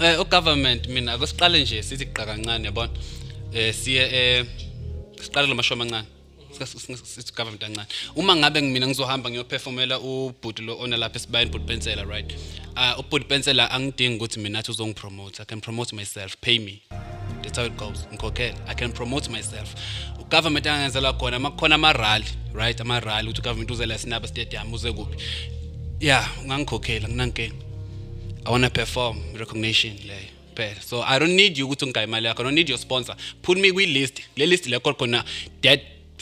Eh ugovernment mina akusiqale nje sithi qa kancane yabona. Eh siye eh siqale lamashow amancane. Sika- sika- sithi government kancane. Uma ngabe mina ngizohamba ngiyoperformela ubhuti lo ona lapha esibayeni Bhuti Pensela right. Ah ubhuti Pensela angidingi ukuthi mina athi uzongipromote. I can promote myself, pay me. That's how it goes. Ngikhokhela. I can promote myself. Ugovernment angenzela khona makukhona ama rally, right? Ama rally ukuthi ugovernment uze la Sinaba Stadium uze kuphi. Yeah, ungangikhokhela nginankinga. I want to perform recognition leyo phela so i don't need you ukuthi ungigaye imali yakho i don't need your sponsor. Put me kwi-list le list lekho khona that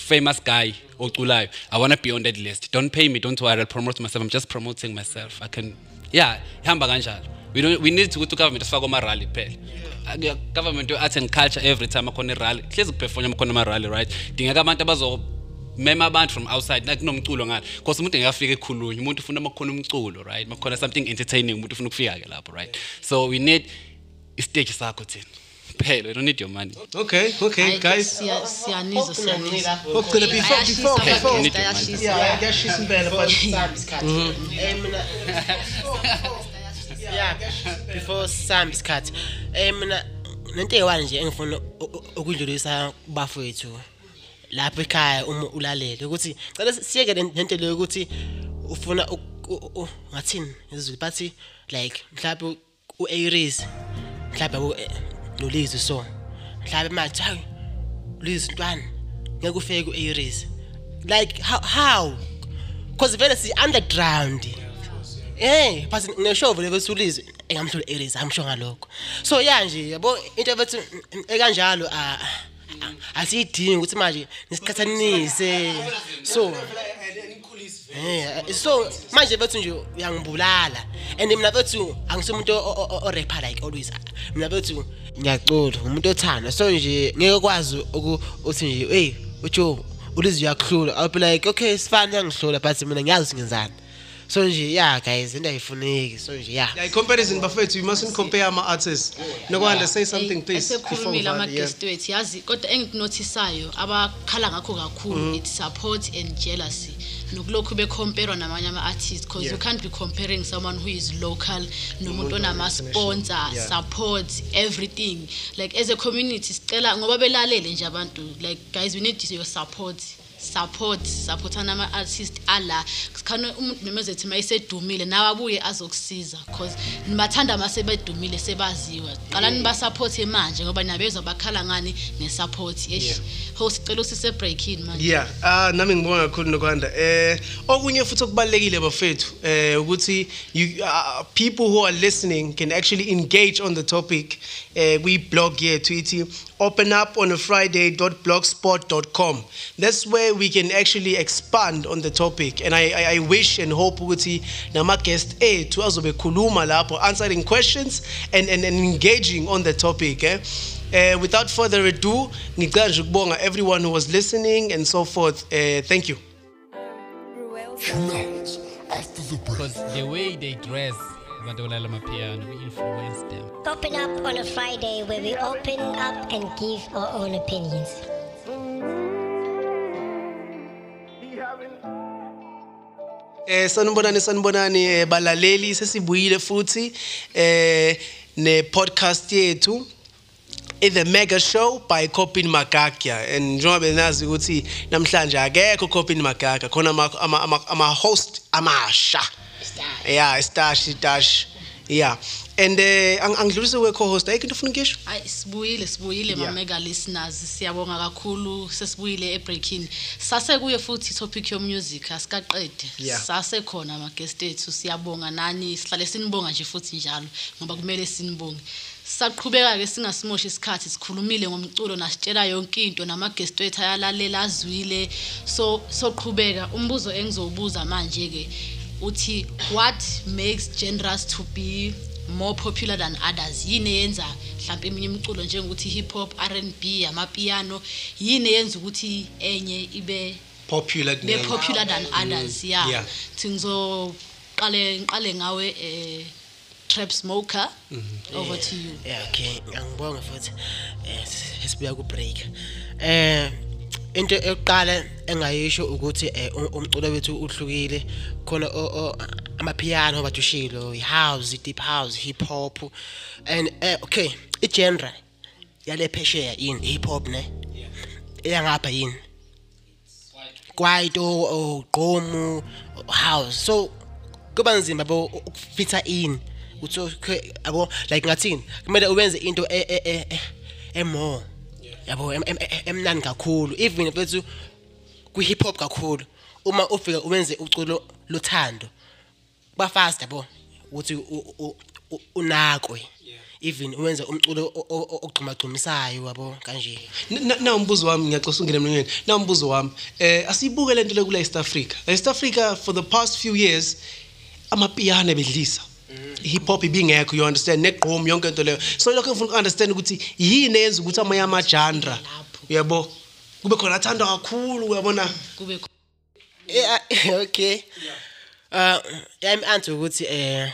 famous guy oculayo. I want to be on that list. Don't pay me don't worry i'll promote myself. I'm just promoting myself. I can yeah ihamba kanjalo. We, don't, we need ukuthi ugovernment asifake ama-rally kuphela Ake- government yo-art and culture every time akhona i-rally. Hlezi kuperform akhona ama-rally right? Dingeka abantu abazo mema abantu from outside like kunomculo ngalo because umuntu engafika ekhulunywa umuntu ufuna makukhona umculo right? Makukhona something entertaining umuntu ufuna ukufika ke lapho right? So we need istage sakho thina. Phela we don't need your money. Okay okay Hayi, guys. siya- siyanizwa siyanizwa okugcina before before. Ayashisa before. phela, ayashisa. yeah kuyashisa impela but Eh, mina yeah before sami isikhathi eh mina nento eyiwani nje engifuna u- u- ukudlulisa kubafowethu lapho ekhaya uma ulalele ukuthi cela siyeke le- lento leyo ukuthi ufuna ngathini ngizizwe bathi like mhlawumbe u-aries mhlawumbe nolizwi so mhlawumbe manje hayi lizwi ntwana ngeke ufike ku-aries. Like how how? Because vele si underground Eh, but ngisho vele bese ulizwe engamhlola areas amsho ngalokho. So ya nje yabo into bethu ekanjalo a asiyidingi ukuthi manje nisikhathanise. So Eh, so manje bethu nje uyangibulala. And mina bethu angisumuntu o rapper like always. Mina bethu ngiyacula umuntu othanda. So nje ngeke kwazi ukuthi nje hey uJoe ulizwe uyakuhlula. I'll be like okay sifana uyangihlula but mina ngiyazi ngenzani. So nje yeah guys into ayifuneki so nje yeah yeah comparison bafethu you mustn't compare ama artists nokwanda say something please before esekhulumile uvale, yeah. ama-guest wethu yazi kodwa engikunothisayo abakhala ngakho kakhulu Mhm. it's support and jealousy nokulokhu bekhomperwa namanye ama-artists because Yeah. you can't be comparing someone who is local nomuntu Nomuntu onama-sponsor Yeah. support everything like as a community sicela ngoba belalele nje abantu like guys we need your support support supportana ama-artist ala. Sikhane umuntu noma ezethi uma esedumile nawe abuye azokusiza because nibathanda uma sebedumile sebaziwa. Qalani basapothe manje ngoba nabezwa bakhala ngani? Ngesupport yesh Yeah. ho sicela usise breakini manje yeah ah nami ngibonga kakhulu nokwanda. Eh okunye futhi okubalekile bafethu eh ukuthi uh, people who are listening can actually engage on the topic eh we blog yethu ithi open up on a friday.blogspot.com that's where we can actually expand on the topic. And i i, I wish and hope ukuthi nama guest ethu azobe khuluma lapho answering questions and, and and engaging on the topic eh? Uh, without further ado ngicela nje ukubonga everyone who was listening and so forth. Uh, thank you. Because the way they dress abantu abalala amapiano we influence them. Open up on a Friday where we open up and give our own opinions. Eh sanibonani sanibonani eh, balaleli sesibuyile futhi eh ne podcast yethu i the mega show by Copin Magagya and njengoba benazi ukuthi namhlanje akekho Copin Magagya khona ama ama, ama, ama host amasha yeah stash stash yeah. And eh ang- angidlulise we co-host ayikho into ufuna ukisho hayi sibuyile sibuyile Yeah. ma-mega listeners siyabonga kakhulu sesibuyile ebreakini sasekuye futhi i-topic yomusic asikaqede. Yeah. sasekhona ama-guest ethu siyabonga. Nani sihlale sinibonga nje futhi njalo ngoba kumele sinibonge. Saqhubeka-ke singasimoshi isikhathi sikhulumile ngomculo nasitshela yonke into nama-guest wethu ayalalela azwile. So soqhubeka. Umbuzo engizowubuza manje-ke uthi what makes genres to be more popular than others? Yini eyenza mhlawumbe eminye imiculo njengokuthi hip hop R&B amapiano? Yini eyenza ukuthi enye ibe popular be popular than others? Yeah, yeah. thi ngizoqale ngiqale ngawe eh trap smoker. Over to you. Yeah okay. Angibonge futhi eh sibuya ku break eh into eyokuqala engayisho ukuthi eh, u- umculo wethu uhlukile. Khona amapiano bathi ushilo i-house deep house hip hop and eh okay i-genre yale phesheya yini? Hip hop ne eyangapha yini? Kwaito. Ugqomu house. So kuba nzima bo ukufitha in. Uthi yabo like ngathini? Kumele uwenze into e- e- e- e- emore. Yabo em- em- em- emnani kakhulu. Even bethu kwi hip hop kakhulu uma ufika uwenze uculo lothando ba fast yabo ukuthi u- u- u- unakwe. Even uwenze umculo o- o- o- ogxumagxumisayo yabo kanje. Na- na umbuzo wami ngiyaxosa ungene emlonyeni. Na umbuzo wami eh asibuke lento le kula East Africa. La East Africa for the past few years amapiano bedlisa hip hop ibingekho you understand? Negqom yonke into leyo. So lokho ngifuna ukunderstand ukuthi yini eyenza ukuthi amanye ama genre uyabo? Kube khona athandwa kakhulu uyabona? Kube yeah okay. Uh yami answer ukuthi eh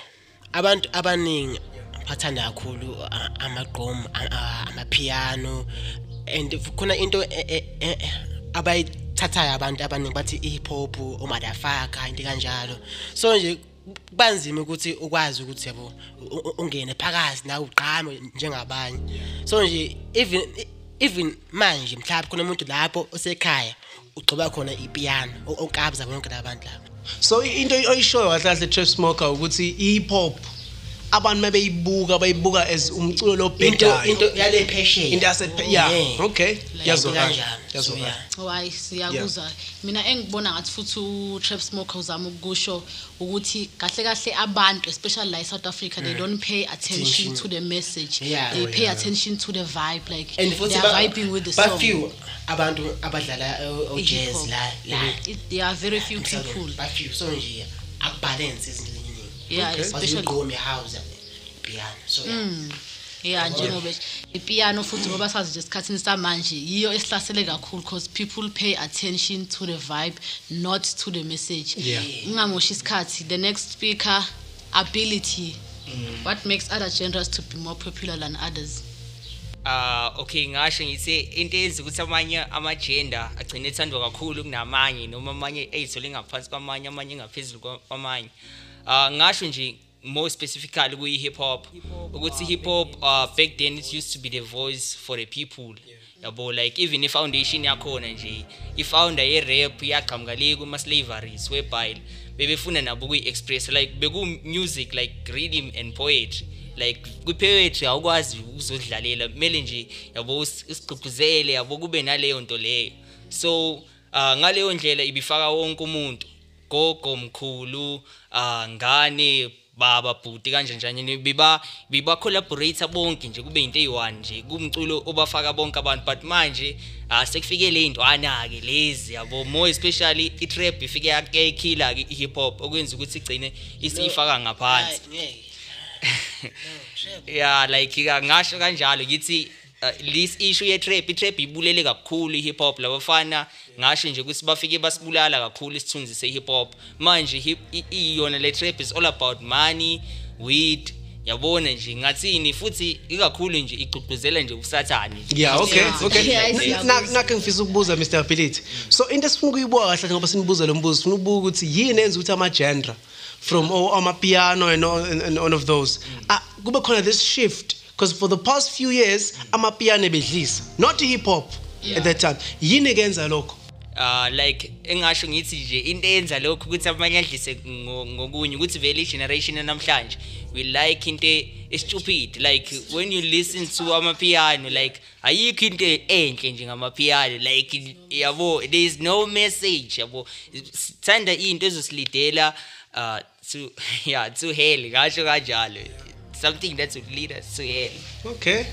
abantu abaningi bathanda kakhulu a- amagqom a- a- amapiano and f- khona into eh, eh, eh, abayithathayo abantu abaningi bathi hip hop umadafaka into kanjalo so nje banzima ukuthi ukwazi ukuthi yabo ungene phakathi nawe ugqame njengabanye. So nje even even manje mhlawumbe khona umuntu lapho osekhaya ugcoba khona ipiano okabza bonke labantu labo so into oyishoyo kahle kahle trap smoker ukuthi i hip hop abantu mabeyibuka bayibuka as umculo into lobhedayo into yale phesheya. Into yase yeah Yeah. okay yazokala yazokala yeah. hayi siyakuzwa mina engibona ngathi futhi u-trap smoker uzama ukusho ukuthi kahle kahle abantu especially la e-south africa they don't pay attention to the message. Yeah. they Oh, pay attention to the vibe like and they are vibing with the song. few abantu abadlala o- jazz la la. There are very few people. ba few. So nje akubalance izinto. Yeah, especially- especially house piano so yeah. yeah njengoba ipiano futhi ngoba sazi nje esikhathini samanje yiyo esihlasele kakhulu because people pay attention to the vibe not to the message. Yeah. ungamoshi isikhathi the next speaker ability. What makes other genres to be more popular than others? Ah okay ngasho ngithi into eyenza ukuthi amanye ama-gender agcine ethandwa kakhulu kunamanye noma amanye ey'thole ngaphansi kwamanye amanye engaphezulu kwa- kwamanye. Ngasho nje more specifically kuyi-hip hop ukuthi hip hop uh, back then it used to be the voice. for the people yabo like even i-foundation yakhona nje i-founder ye-rap yaqhamuka le kuma-slaveries whereby bebefuna nabo ukuyi-express like beku-music like rhythm and poetry. Like kwi-poetry awukwazi ukuzodlalela kumele nje yabo usi- usigqugquzele yabo kube naleyo nto leyo. So uh, ngaleyo ndlela ibifaka wonke umuntu. Gogo mkhulu uh, ngane baba bhuti kanje njani biba biba collaborator bonke nje kube into eyi-one nje kumculo obafaka bonke abantu. But manje uh, sekufike le ntwana ke lezi yabo more especially i-trap ifike yayikhila ke i-hip hop okwenza ukuthi igcine isiyifaka ngaphansi. Yeah like ka- ngasho kanjalo ngithi uh, this issue ye trap i trap ibulele kakhulu i hip hop labafana ngasho nje ukuthi bafike basibulala kakhulu isithunzi se hip hop manje hip i- iyona le trap is all about money weed. Yabona nje ngathini? Futhi ikakhulu nje igcugcuzela nje usathane nje. yeah okay Yeah. okay. Yeah, Na- siyabuza. na- nakho ngifisa ukubuza Mr Ability so into esifuna ukuyibuka kahle ngoba sinibuza lo mbuzo sifuna ukubuka ukuthi yini enza ukuthi ama genre from all ama piano and all, and, and all of those ah kube khona this shift? Because for the past few years ama piano bedlisa not hip hop at that time. Yini kenza lokho? Ah like engasho ngithi nje into eyenza lokho ukuthi abanye adlise ngo- ngokunye ukuthi vele generation namhlanje we like into stupid like when you listen to amapiano like ayikho into enhle nje ngamapiano. Like yabo there is no message yabo. Sithanda into ezosilidela uh to yeah to hell ngasho kanjalo. Something that would lead us to hell. Okay.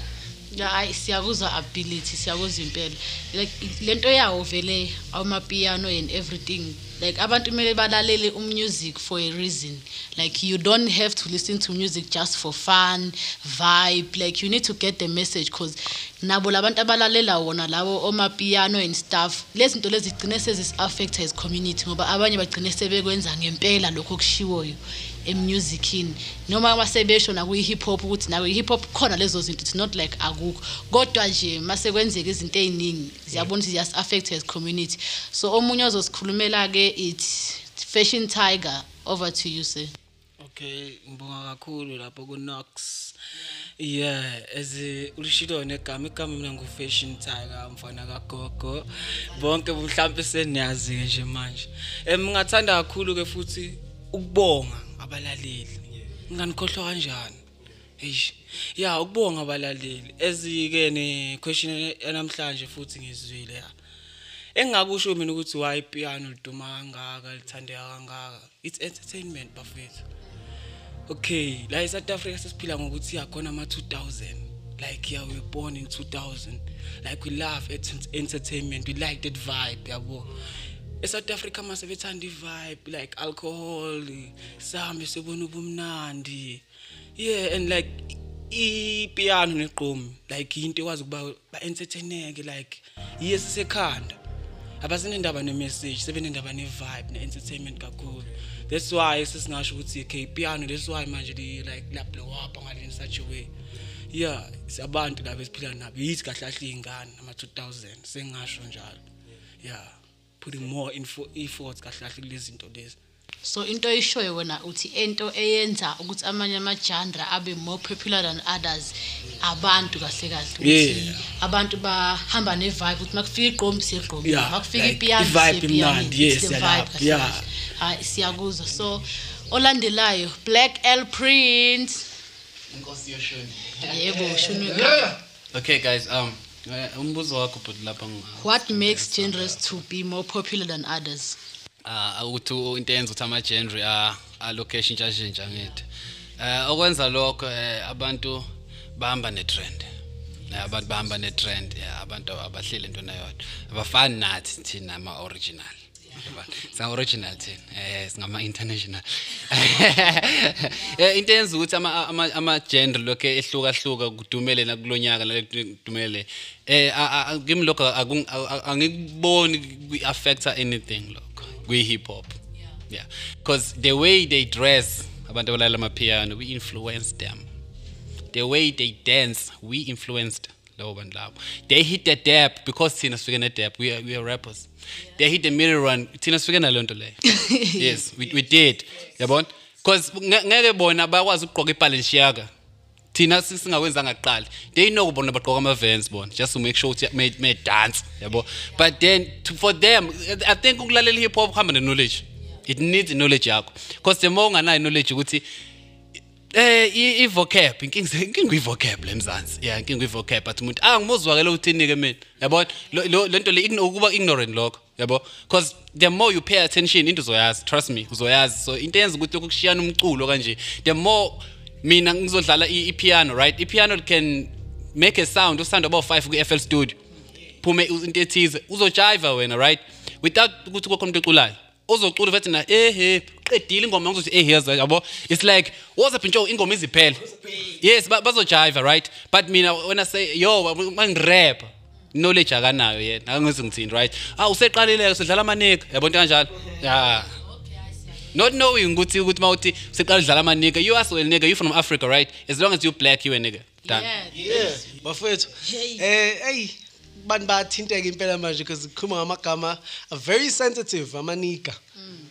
Hayi siyakuzwa ability siyakuzwa impela. Like lento yawo vele amapiano and everything like abantu kumele balalele umusic for a reason. Like you don't have to listen to music just for fun vibe. Like you need to get the message cause nabo labantu abalalela wona lawo omapiano and stuff lezi zinto lezi zigcine sezisi-affecta as community ngoba abanye bagcine sebekwenza ngempela lokho okushiwoyo. Emusicini noma masebesho nakwi-hip hop ukuthi nawe i-hip hop khona lezo zinto it's not like akukho kodwa nje mase kwenzeka izinto ey'ningi ziyabona ukuthi ziyas-affect as community so omunye ozosikhulumela-ke it fashion tiger over to you sir Okay, ngibonga kakhulu lapho ku Nox. Yeah, as ulishilo negama igama mina ngu Fashion Tiger mfana kaGogo. Bonke mhlambe seniyazi ke nje manje. Em ngingathanda kakhulu ke futhi ukubonga abalaleli. Ngiganikhohlwa kanjani? Eish. Yeah, ukubonga abalaleli. Ezike ne question yanamhlanje futhi ngizwile ya. Engakusho mina ukuthi why piano liduma kangaka lithandeka kangaka. It's entertainment bafethu. okay la eSouth Africa sesiphila ngokuthi yakhona ama 2000 like yeah we were born in 2000 like we love ent- entertainment we like that vibe yabo eSouth Africa mase bethanda vibe like alcohol sambe sebona ubumnandi. Yeah and like ipiano neqomi like into ekwazi ukuba ba entertaineke like yes sekhanda abasenendaba ne-message sebenendaba ne-vibe ne-entertainment kakhulu. That's why sesingasho ukuthi okay piano that's why manje li like lablow up ngale in such a way. Yeah sabantu labo esiphila nabo yithi kahle kahle iy'ngane ama-2000 sengingasho njalo. Yeah. Putting more info efforts kahle kahle kulezi zinto lezi. So into oyishoyo wena uthi into eyenza ukuthi amanye ama-genre abe more popular than others abantu kahle kahle ukuthi Yeah. abantu bahamba ne-vibe ukuthi makufika igqombi siyegqombi makufika ipiano hayi siyakuzwa. So olandelayo black l print yebo shuni okay guys um umbuzo wakho but lapha ngi- what makes genres to be more popular than others? Ah ukuthi into eyenza ukuthi ama-genre a- allocation ntshintsha ngithi eh okwenza lokho eh, abantu bahamba ne-trend. Eh, abantu bahamba ne-trend yeah, abantu abahleli entweni eyodwa. Abafani nathi thina ama-original singa-original thina. Eh singama-international Eh, into eyenza ukuthi ama- ama- lokhu ehlukahluka kudumele nakulonyaka kudumele eh a- a- a- kimi lokho angikuboni kwi-affecta anything lokho kwi-hip hop yeah. Because the way they dress abantu abalala amapiano we influence them. The way they dance we influenced labo bantu labo they hit the dap because thina sifike ne-dap we are, we are rappers. They hit the middle run. Thina sifike naleyo nto leyo. Yes. We, we did. Yabona? Because ngeke bona bakwazi ukugqoka ibalenciaga thina si- singakwenzanga kuqala. They know bona bagqoka ama-vans bona just to make sure ukuthi may, may dance yabo? But then to, for them i think ukulalela i-hip hop kuhamba ne-knowledge. It needs knowledge yakho. Because the more unganayo knowledge ukuthi eh i-vocab inkinga inkinga i-vocab le mzansi. Yeah inkinga i-vocab but umuntu angimuzwakele uthini-ke mina. Yabona lo- le ukuba ignorant lokho yabo? Because the more you pay attention into uzoyazi trust me uzoyazi. So into eyenza ukuthi lokhu kushiyana umculo kanje the more mina ngizodlala i-piano right? I-piano can make a sound usound about 5 kwi-FL studio. Phume into ethize uzojiva wena right? Without ukuthi kukhona umuntu eculayo uzocula vethi na ehe qedile ingoma ngizothi ehe yaza yabo. It's like what's up ntsho ingoma iziphele yes ba- bazojiva right? But mina when i say yo mangirap knowledge akanayo yena akangithi ngithini right? Ah useqalile usedlala amanika. Yabo into kanjalo? Yeah not knowing ukuthi ukuthi mawuthi seqala udlala ama nigga you as well nigga you from Africa right? As long as you black you a nigga. Done. Yeah. Bafethu eh hey bantu bayathinteka impela manje because kukhuluma ngamagama very sensitive amanika.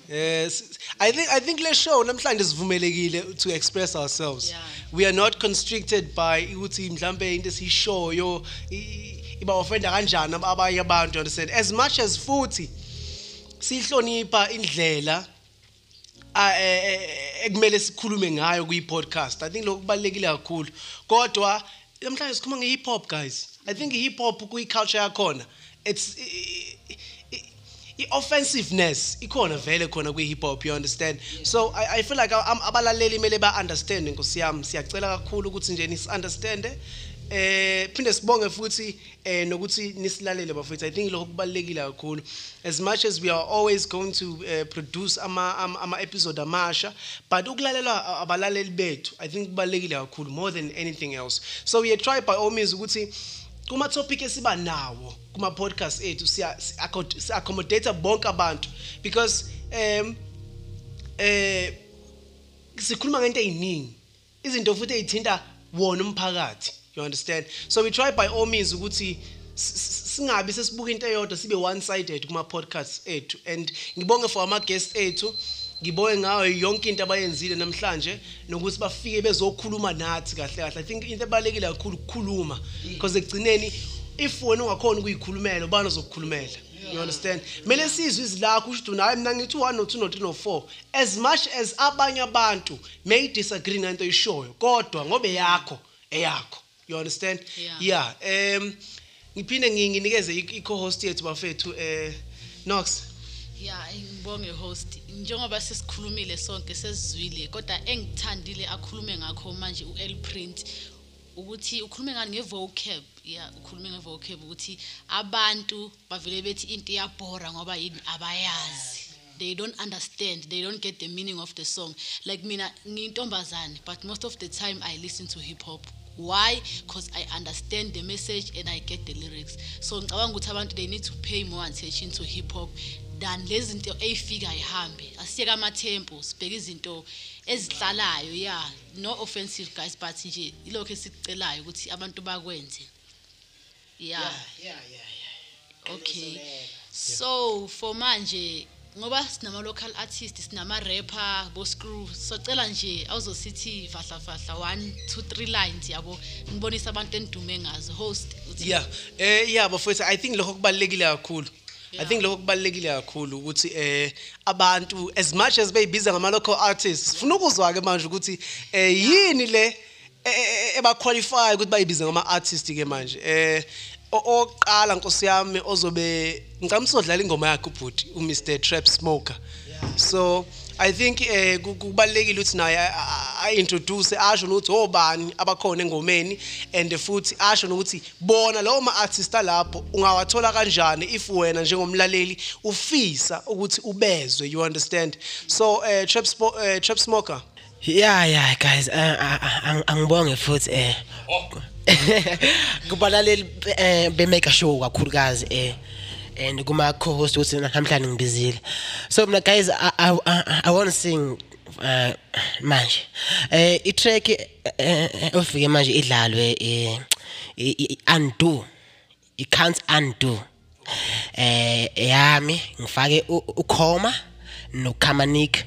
Yes, I think I think le show namhlanje sivumelekile to express ourselves. Yeah. We are not constricted by ukuthi mhlambe into esishoyo iba offenda kanjani ab- abanye abantu understand? As much as futhi sihlonipha indlela a- eh, eh, ekumele sikhulume ngayo kwi-podcast. I think lokhu kubalulekile kakhulu. Kodwa namhlanje sikhuluma nge-hip hop guys. I think i-hip hop kuyi-culture yakhona. It's i-offensiveness ikhona vele khona kwi-hip hop you understand? So I, i feel like abalaleli kumele ba-understande nkosi yami. Siyacela kakhulu ukuthi nje nis-understande eh phinde sibonge futhi eh nokuthi nisilalele bafethu i think lokho kubalekile kakhulu. As much as we are always going to uh, produce ama ama, episode amasha but ukulalela a- abalaleli bethu i think kubalekile kakhulu more than anything else. So we try by all means ukuthi kuma topic esiba nawo kuma podcast ethu siya si- acco- si- accommodate bonke abantu. Because um eh sikhuluma ngento eziningi izinto futhi ezithinta wona umphakathi you understand? So we try by all means ukuthi s- s- singabi sesibuka into eyodwa sibe one sided kuma podcasts ethu. And ngibonge for ama guests ethu ngibonge ngayo yonke into abayenzile namhlanje nokuthi bafike bezokhuluma nathi kahle kahle. I think into ebalekile kakhulu ukukhuluma because ekugcineni if wena ungakhona ukuyikhulumela ubani ozokukhulumela? You understand? Kumele sizwe izilakho usho naye mina ngithi 1 no 2 no 3 no 4 as much as abanye abantu may disagree ngento oyishoyo kodwa ngobe yakho eyakho. You understand? Yeah. yeah um ngiphinde ngi- nginikeze i- i-co-host yethu bafethu eh Nox ya ngibonge host. Njengoba sesikhulumile sonke sesizwile kodwa engithandile akhulume ngakho manje u-l print ukuthi ukhulume ngani nge-vocab. Ya ukhulume nge-vocab ukuthi abantu bavele bethi into iyabhora ngoba yini? Abayazi. They don't understand. They don't get the meaning of the song. Like mina ngiyintombazane but most of the time i listen to hip hop. Why? Because i understand the message and i get the lyrics. So ngicabanga ukuthi abantu they need to pay more attention to hip hop. Than lezi zinto ey'fika ihambe. Asiyeke amathempo sibheke izinto ezihlalayo ya. No offensive guys but nje ilokhu esikucelayo ukuthi abantu bakwenze. Ya. Okay. So for manje ngoba sinama-local artist sinama-rapper bo-screw socela nje awuzosithi fahlafahla one two three lines yabo. Nibonise abantu enidume ngazo host uthi- yeah eh yeah bafethu i think lokho kubalekile kakhulu. I think lokho kubalekile kakhulu ukuthi eh abantu as much as beyibiza ngama local artists sifuna ukuzwa ke manje ukuthi eh yini le eh, eh, eba qualify ukuthi bayibize ngama artists ke manje? Eh oqala nkosi yami ozobe ngicamsodlala ingoma yakhe ubhuti u Mr Trap Smoker. So i think eh ku- kubalekile ukuthi naye a- a- a introduce asho nokuthi obani abakhona engomeni and futhi asho nokuthi bona lawo ma artist lapho ungawathola kanjani if wena njengomlaleli ufisa ukuthi ubezwe you understand? So eh trap eh, trap smoker. Yeah yeah guys ang- angibonge futhi eh. Kubalaleli eh be make a show kakhulukazi eh and kuma co-host ukuthi namhlanje ngibizile. So mina guys I I, I, I want to sing uh, manje. Eh i track ofike manje idlalwe eh i- i- undo i can't undo. Eh yami ngifake ukhoma no Kamanik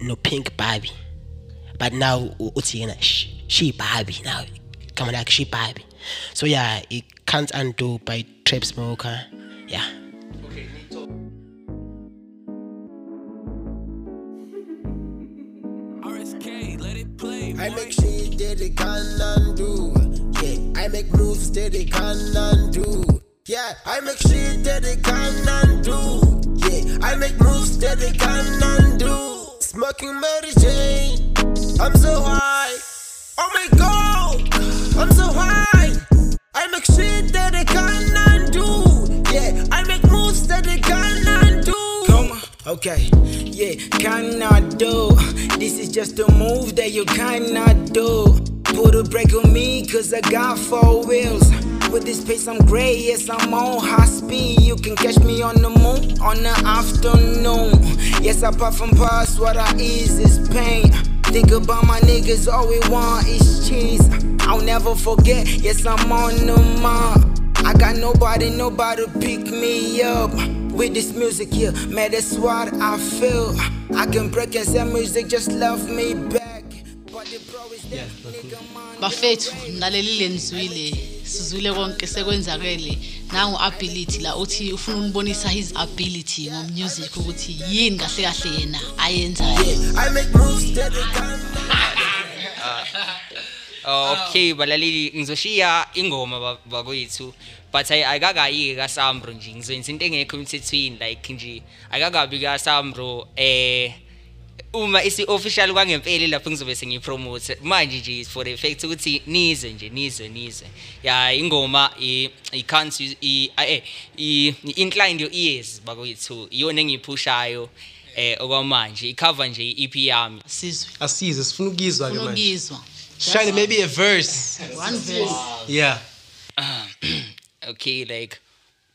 no Pink Barbie. But now uthi yena "Sh- she Barbie now. Like she Barbie. So yeah it can't undo by Trap Smoker yeah. I make shit that they can undo. Yeah, I make moves that they can undo. Yeah, I make shit that they can undo. Yeah, I make moves that they can undo. Smoking Mary Jane, I'm so high. Oh my god, I'm so high. I make shit that they can Okay, yeah, cannot do. This is just a move that you cannot do. Put a brake on me, cause I got four wheels. With this pace, I'm great. Yes, I'm on high speed. You can catch me on the moon on the afternoon. Yes, apart from past, what I ease is pain. Think about my niggas, all we want is cheese. I'll never forget. Yes, I'm on the mark. I got nobody, nobody pick me up. With this music here, man, that's what I feel. I can break and sell music, just love me back. But the pro is that nigga man. bafethu naleli lenzwile sizwile konke sekwenzakele nangu-ability la uthi ufuna umbonisa his ability ngomusic ukuthi yini kahle kahle yena ayenzayo I make moves steady, can okay balaleli ngizoshiya ingoma ba- bakwethu but ay- ayikakayi kasambro nje ngizoyenza into engekho emthethweni like nje ayikakabi kasambro eh uma isi-official kwangempela lapho ngizobe sengiyipromote manje nje for the fact ukuthi nize nje nize nize. Ya ingoma i- i-can't use- i- ah, eh, i- i-inclined your ears bakwethu iyona engiyiphushayo eh okwamanje icover nje i-EP yami. Sizwe asize sifuna ukuyizwa ke funa manje. ukuyizwa. Shine maybe a verse. One verse. Yeah. okay, like,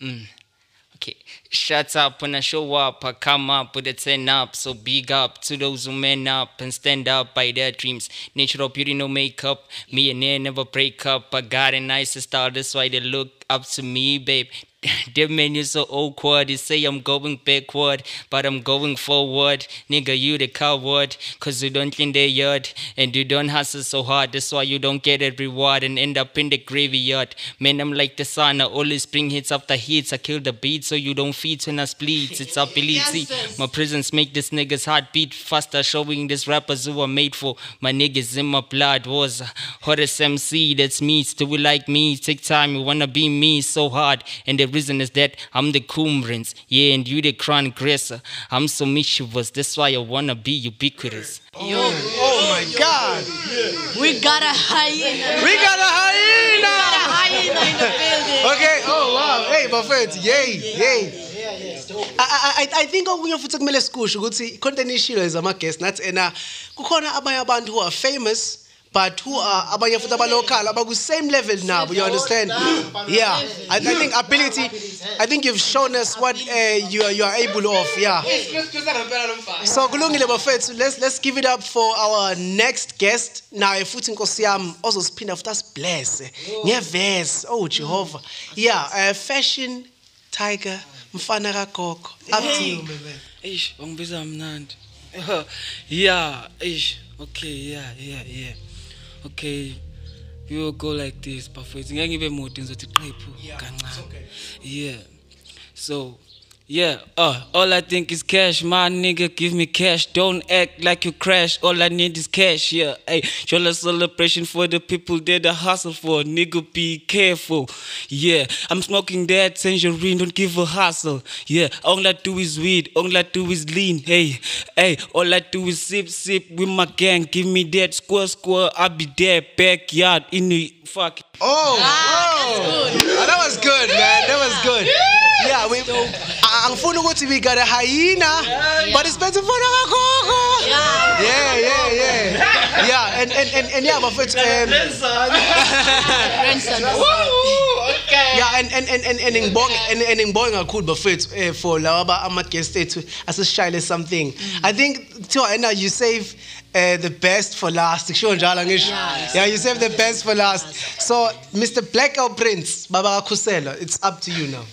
mm, okay. Shut up when I show up. I come up with a 10 up. So big up to those who man up and stand up by their dreams. Natural beauty, no makeup. Me and they never break up. I got a nice style, that's why they look up to me, babe. Them men you so awkward. You say I'm going backward, but I'm going forward. Nigga, you the coward. Cause you don't clean the yard and you don't hustle so hard. That's why you don't get a reward and end up in the graveyard. Man, I'm like the sun. I always bring hits after hits. I kill the beat so you don't feed when I split. It's ability. My presence make this niggas heart beat faster. Showing these rappers who are made for. My niggas in my blood was hottest MC. That's me. Still like me. Take time. You wanna be me so hard. And the reason is that I'm the Cumbrans. Yeah, and you the crown aggressor. I'm so mischievous. That's why I wanna be ubiquitous. yo oh my god we got a hyena we got a hyena we got a hyena in the building okay oh wow hey bafethu yay yay I, I, I think okunye futhi kumele sikusho ukuthi content ishilo as ama-guest nathi ena kukhona abanye abantu who are famous but who are abanye futhi abalocal abaku-same level nabo you understand? Yeah. I, I think ability i think you've shown us what uh, you, are, you are able of yeah. So kulungile bafethu let's, let's give it up for our next guest. Naye futhi inkosi yami ozosiphinda futhi asiblesse ngevesi oh jehova. Yeah uh, fashion tiger mfana kagogo. Up to you. Man Eish, wangibiza mnandi. yeah, eish. Okay, yeah, yeah, yeah. Okay. We will go like this, bafethu. Ngeke ngibe mude ngizothi qephu kancane. Yeah. So, yeah, uh, all I think is cash. My nigga, give me cash. Don't act like you crash. All I need is cash. Yeah, hey, show a celebration for the people that I hustle for. Nigga, be careful. Yeah, I'm smoking that tangerine. Don't give a hustle. Yeah, all I do is weed. All I do is lean. Hey, hey, all I do is sip, sip with my gang. Give me that square, square. I'll be there, backyard in the fuck. Oh, oh. Oh, that was good, man. That was good. Yeah, we. Angifuni ukuthi we got a hyena, but it's better for kagogo. Yeah, yeah, yeah. Yeah, and and and, and yeah, bafethu. Um, yeah and and and and and ngibonge and and ngibonge kakhulu bafethu eh, for laba ama guest ethu asishayile something i think kuthiwa ena you save uh, the best for last kusho njalo ngisho yeah you save the best for last so mr black L prince baba kakhusela it's up to you now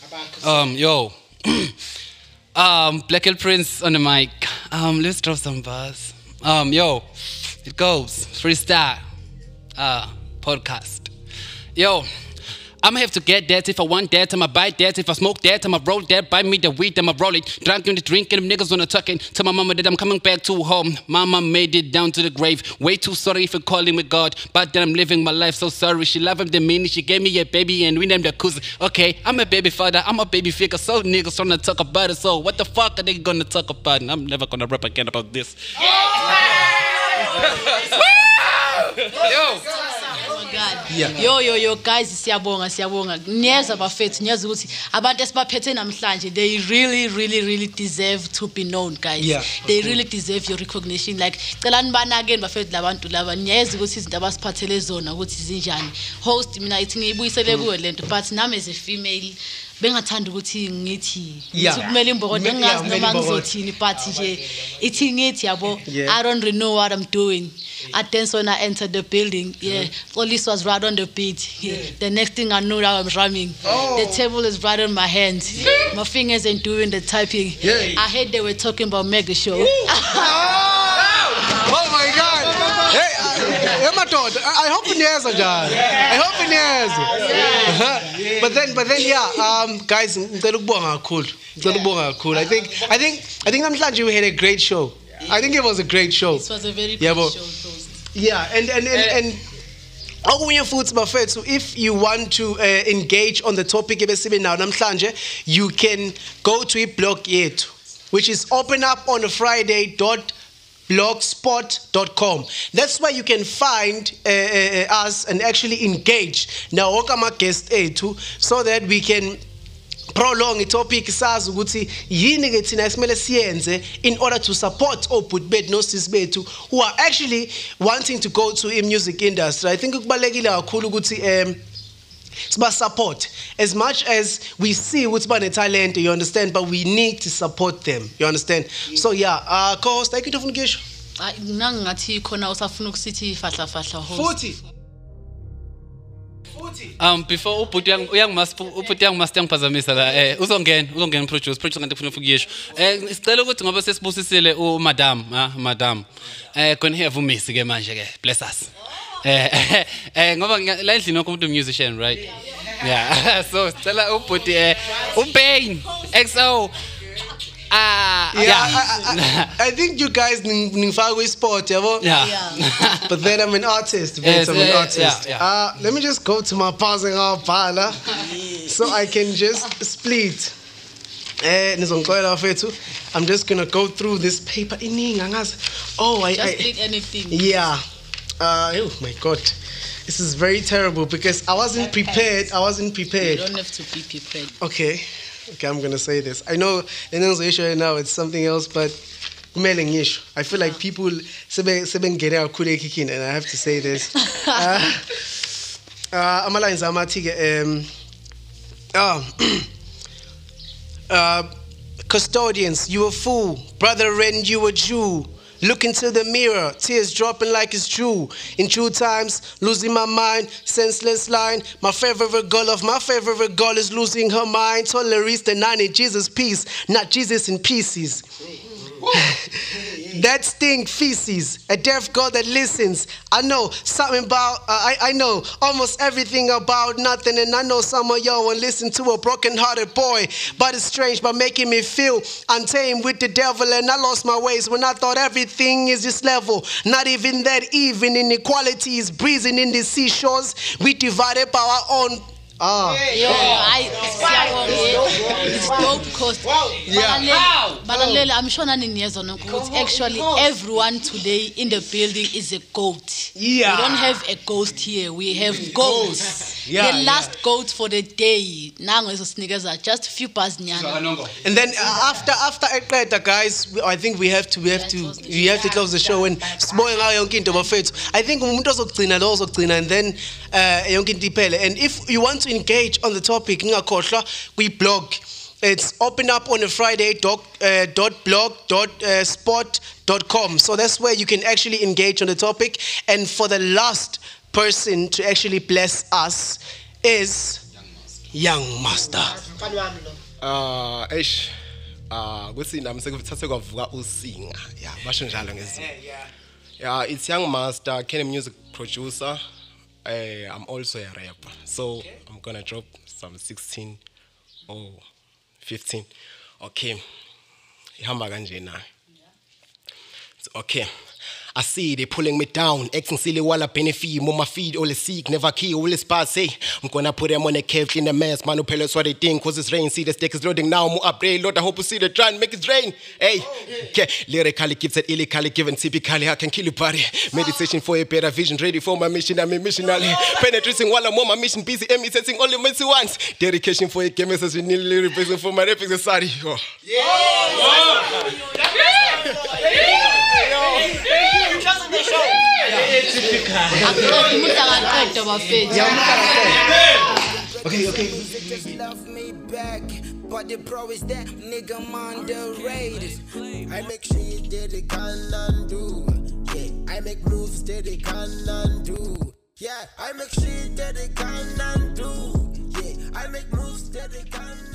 Um, yo. um, Black Hill Prince on the mic. Um, let's drop some bars. Um, yo, it goes freestyle. Uh, podcast. Yo. I'ma have to get that if I want that, I'ma buy that. If I smoke that, I'ma roll that. Buy me the weed, I'ma roll it. Drunk in the drink, and them niggas wanna talking. Tell my mama that I'm coming back to home. Mama made it down to the grave. Way too sorry for calling me God, but then I'm living my life so sorry. She love him the minute she gave me a baby and we named her cousin. Okay, I'm a baby father, I'm a baby figure. So niggas wanna talk about it. So what the fuck are they gonna talk about? I'm never gonna rap again about this. Yo. God. Yo yo yo guys siyabonga siyabonga. Niyeza bafethu niyeza ukuthi abantu esibaphethe namhlanje they really really really deserve to be known guys. Yeah, They really deserve your recognition like celani banakeni bafethu labantu laba niyeza ukuthi izinto abasiphathele zona ukuthi zinjani. Host mina ithi ngiyibuyisele kuwe lento but nami as a female bengathanda ukuthi ngithi Yeah. ngithi kumele imbokodo Yeah, ngingazi noma ngizothini but nje ithi ngithi yabo Yeah. I don't really know what I'm doing. I dance when I entered the building. Yeah, police was right on the beat. Yeah. The next thing I knew, I was drumming. The table is right on my hands. My fingers ain't doing the typing. Yeah. I heard they were talking about mega show. Oh my God! Hey, uh, hey, madoda, I hope niyeza njalo. I hope niyeza. Uh-huh. But then, but then, yeah, um, guys, ngicela ukubonga kakhulu. Ngicela ukubonga kakhulu. I think, I think, I think namhlanje we had a great show. I think it was a great show. This was a very good Yabo. show. Yeah, and and and. and okunye futhi bafethu if you want to uh, engage on the topic ebesibe nawo namhlanje you can go to iblog yethu which is open blogspot.com that's where you can find uh, uh, us and actually engage nawo wonke ama-guest ethu so that we can prolong itopic sazi ukuthi yini ke thina esimele siyenze in order to support obhuti bethu nosisi bethu who are actually wanting to go to i-music industry. I think kubalulekile kakhulu ukuthi um siba support. As much as we see ukuthi bane-talent you understand but we need to support them. You understand? So yeah uh, co-host ayikho into ofuna ukuyisho Hayi, nangingathi khona usafuna ukusithi fahla fahla host. futhi. Um before ubhuti uyang- uyangimas- ubhuti yangimaster yangiphazamisa la eh uzongena uzongena produce produce kanti ufuna ukuyisho eh sicela ukuthi ngoba sesibusisile umadam ah madam. Eh khona have umisi ke manje ke bless us. Eh eh ngoba ngiya- la endlini wonke umuntu musician right yeah so sicela ubhuti eh upain xo ah yeah, yeah I, I, I think you guys ning- ningifaka kwi-sport yabo yeah but then I'm an artist. Yes, I'm an yeah, artist. yeah, Uh, let me just go to my pausing pala so I can just split. Eh, nizongixolela bafethu. I'm just gonna go through this paper iningi angazi. Oh, I, Just I anything. yeah. Uh, oh my God, this is very terrible because I wasn't prepared. I wasn't You prepared. don't have to be prepared. Okay, okay, I'm gonna say this. I know issue right now it's something else, but kumele ngisho. I feel like people sebe sebengene kakhulu ekhikhini and I have to say this. uh, uh, ama lines amathi ke um ah uh, custodians, you a fool. Brother Ren, you a Jew. Look into the mirror, tears dropping like it's true. In true times, losing my mind, senseless line. My favorite girl of my favorite girl is losing her mind. Tolerance in Jesus' peace, not Jesus in pieces. that stink feces, a deaf God that listens. I know something about, uh, I, I know almost everything about nothing, and I know some of y'all won't listen to a broken hearted boy. But it's strange by making me feel untamed with the devil, and I lost my ways when I thought everything is this level. Not even that, even inequality is breezing in the seashores. We divided by our own. Ah. Yo, I siyabonga. It's dope because Balalele- Balalele, I'm sure nani niyezwa nonke ukuthi actually everyone today in the building is a goat. Yeah. We don't have a ghost here. We have goats. Yeah, the yeah. last goat for the day. Nango izosinikeza just a few bars nyana. And then uh, after after eqeda guys, we- I think we have to we have to we have to close the show and sibonge ngayo yonke into bafethu. I think umuntu ozogcina lo ozogcina and then uh, yonke into iphele. And if you want to engage on the topic, ngakhohlwa kwi-blog. It's open up on a Friday doc, uh, dot blog dot uh, spot dot com. So that's where you can actually engage on the topic. And for the last person to actually bless us is Young Master. Ah, eish. Ah, kuthi nami sekuthathe kwavuka usinga. Yeah, basho njalo ngezinto. Yeah, it's Young Master, Kenny music producer. Eh, I'm also a rapper. So, I'm going to drop some 16 or 15. Okay. Ihamba kanje na. So, Okay. I see they pulling me down. Xing silly walla benefit, more my feet, all the sick, never kill, all the spots say. I'm gonna put them on a cave, clean the mess, man, who pay us what they think, cause it's rain. See the stick is loading now, more upgrade, Lord, I hope you see the try and make it rain. Hey, okay, lyrically gifted, illically given, typically, I can kill you, buddy. Meditation for a better vision, ready for my mission, I'm a missionary. Penetrating while I'm on my mission, busy, Emmy setting all the messy ones. Dedication for a game, as nearly replacing for my epic society. Oh. Umuntu angaqeda bafethu Okay, okay. Love me back. But the pro is that nigga underrated. I make shit that they can undo. Yeah, I make moves that they can undo. Yeah, I make shit that they can undo. Yeah, I make moves that they can undo.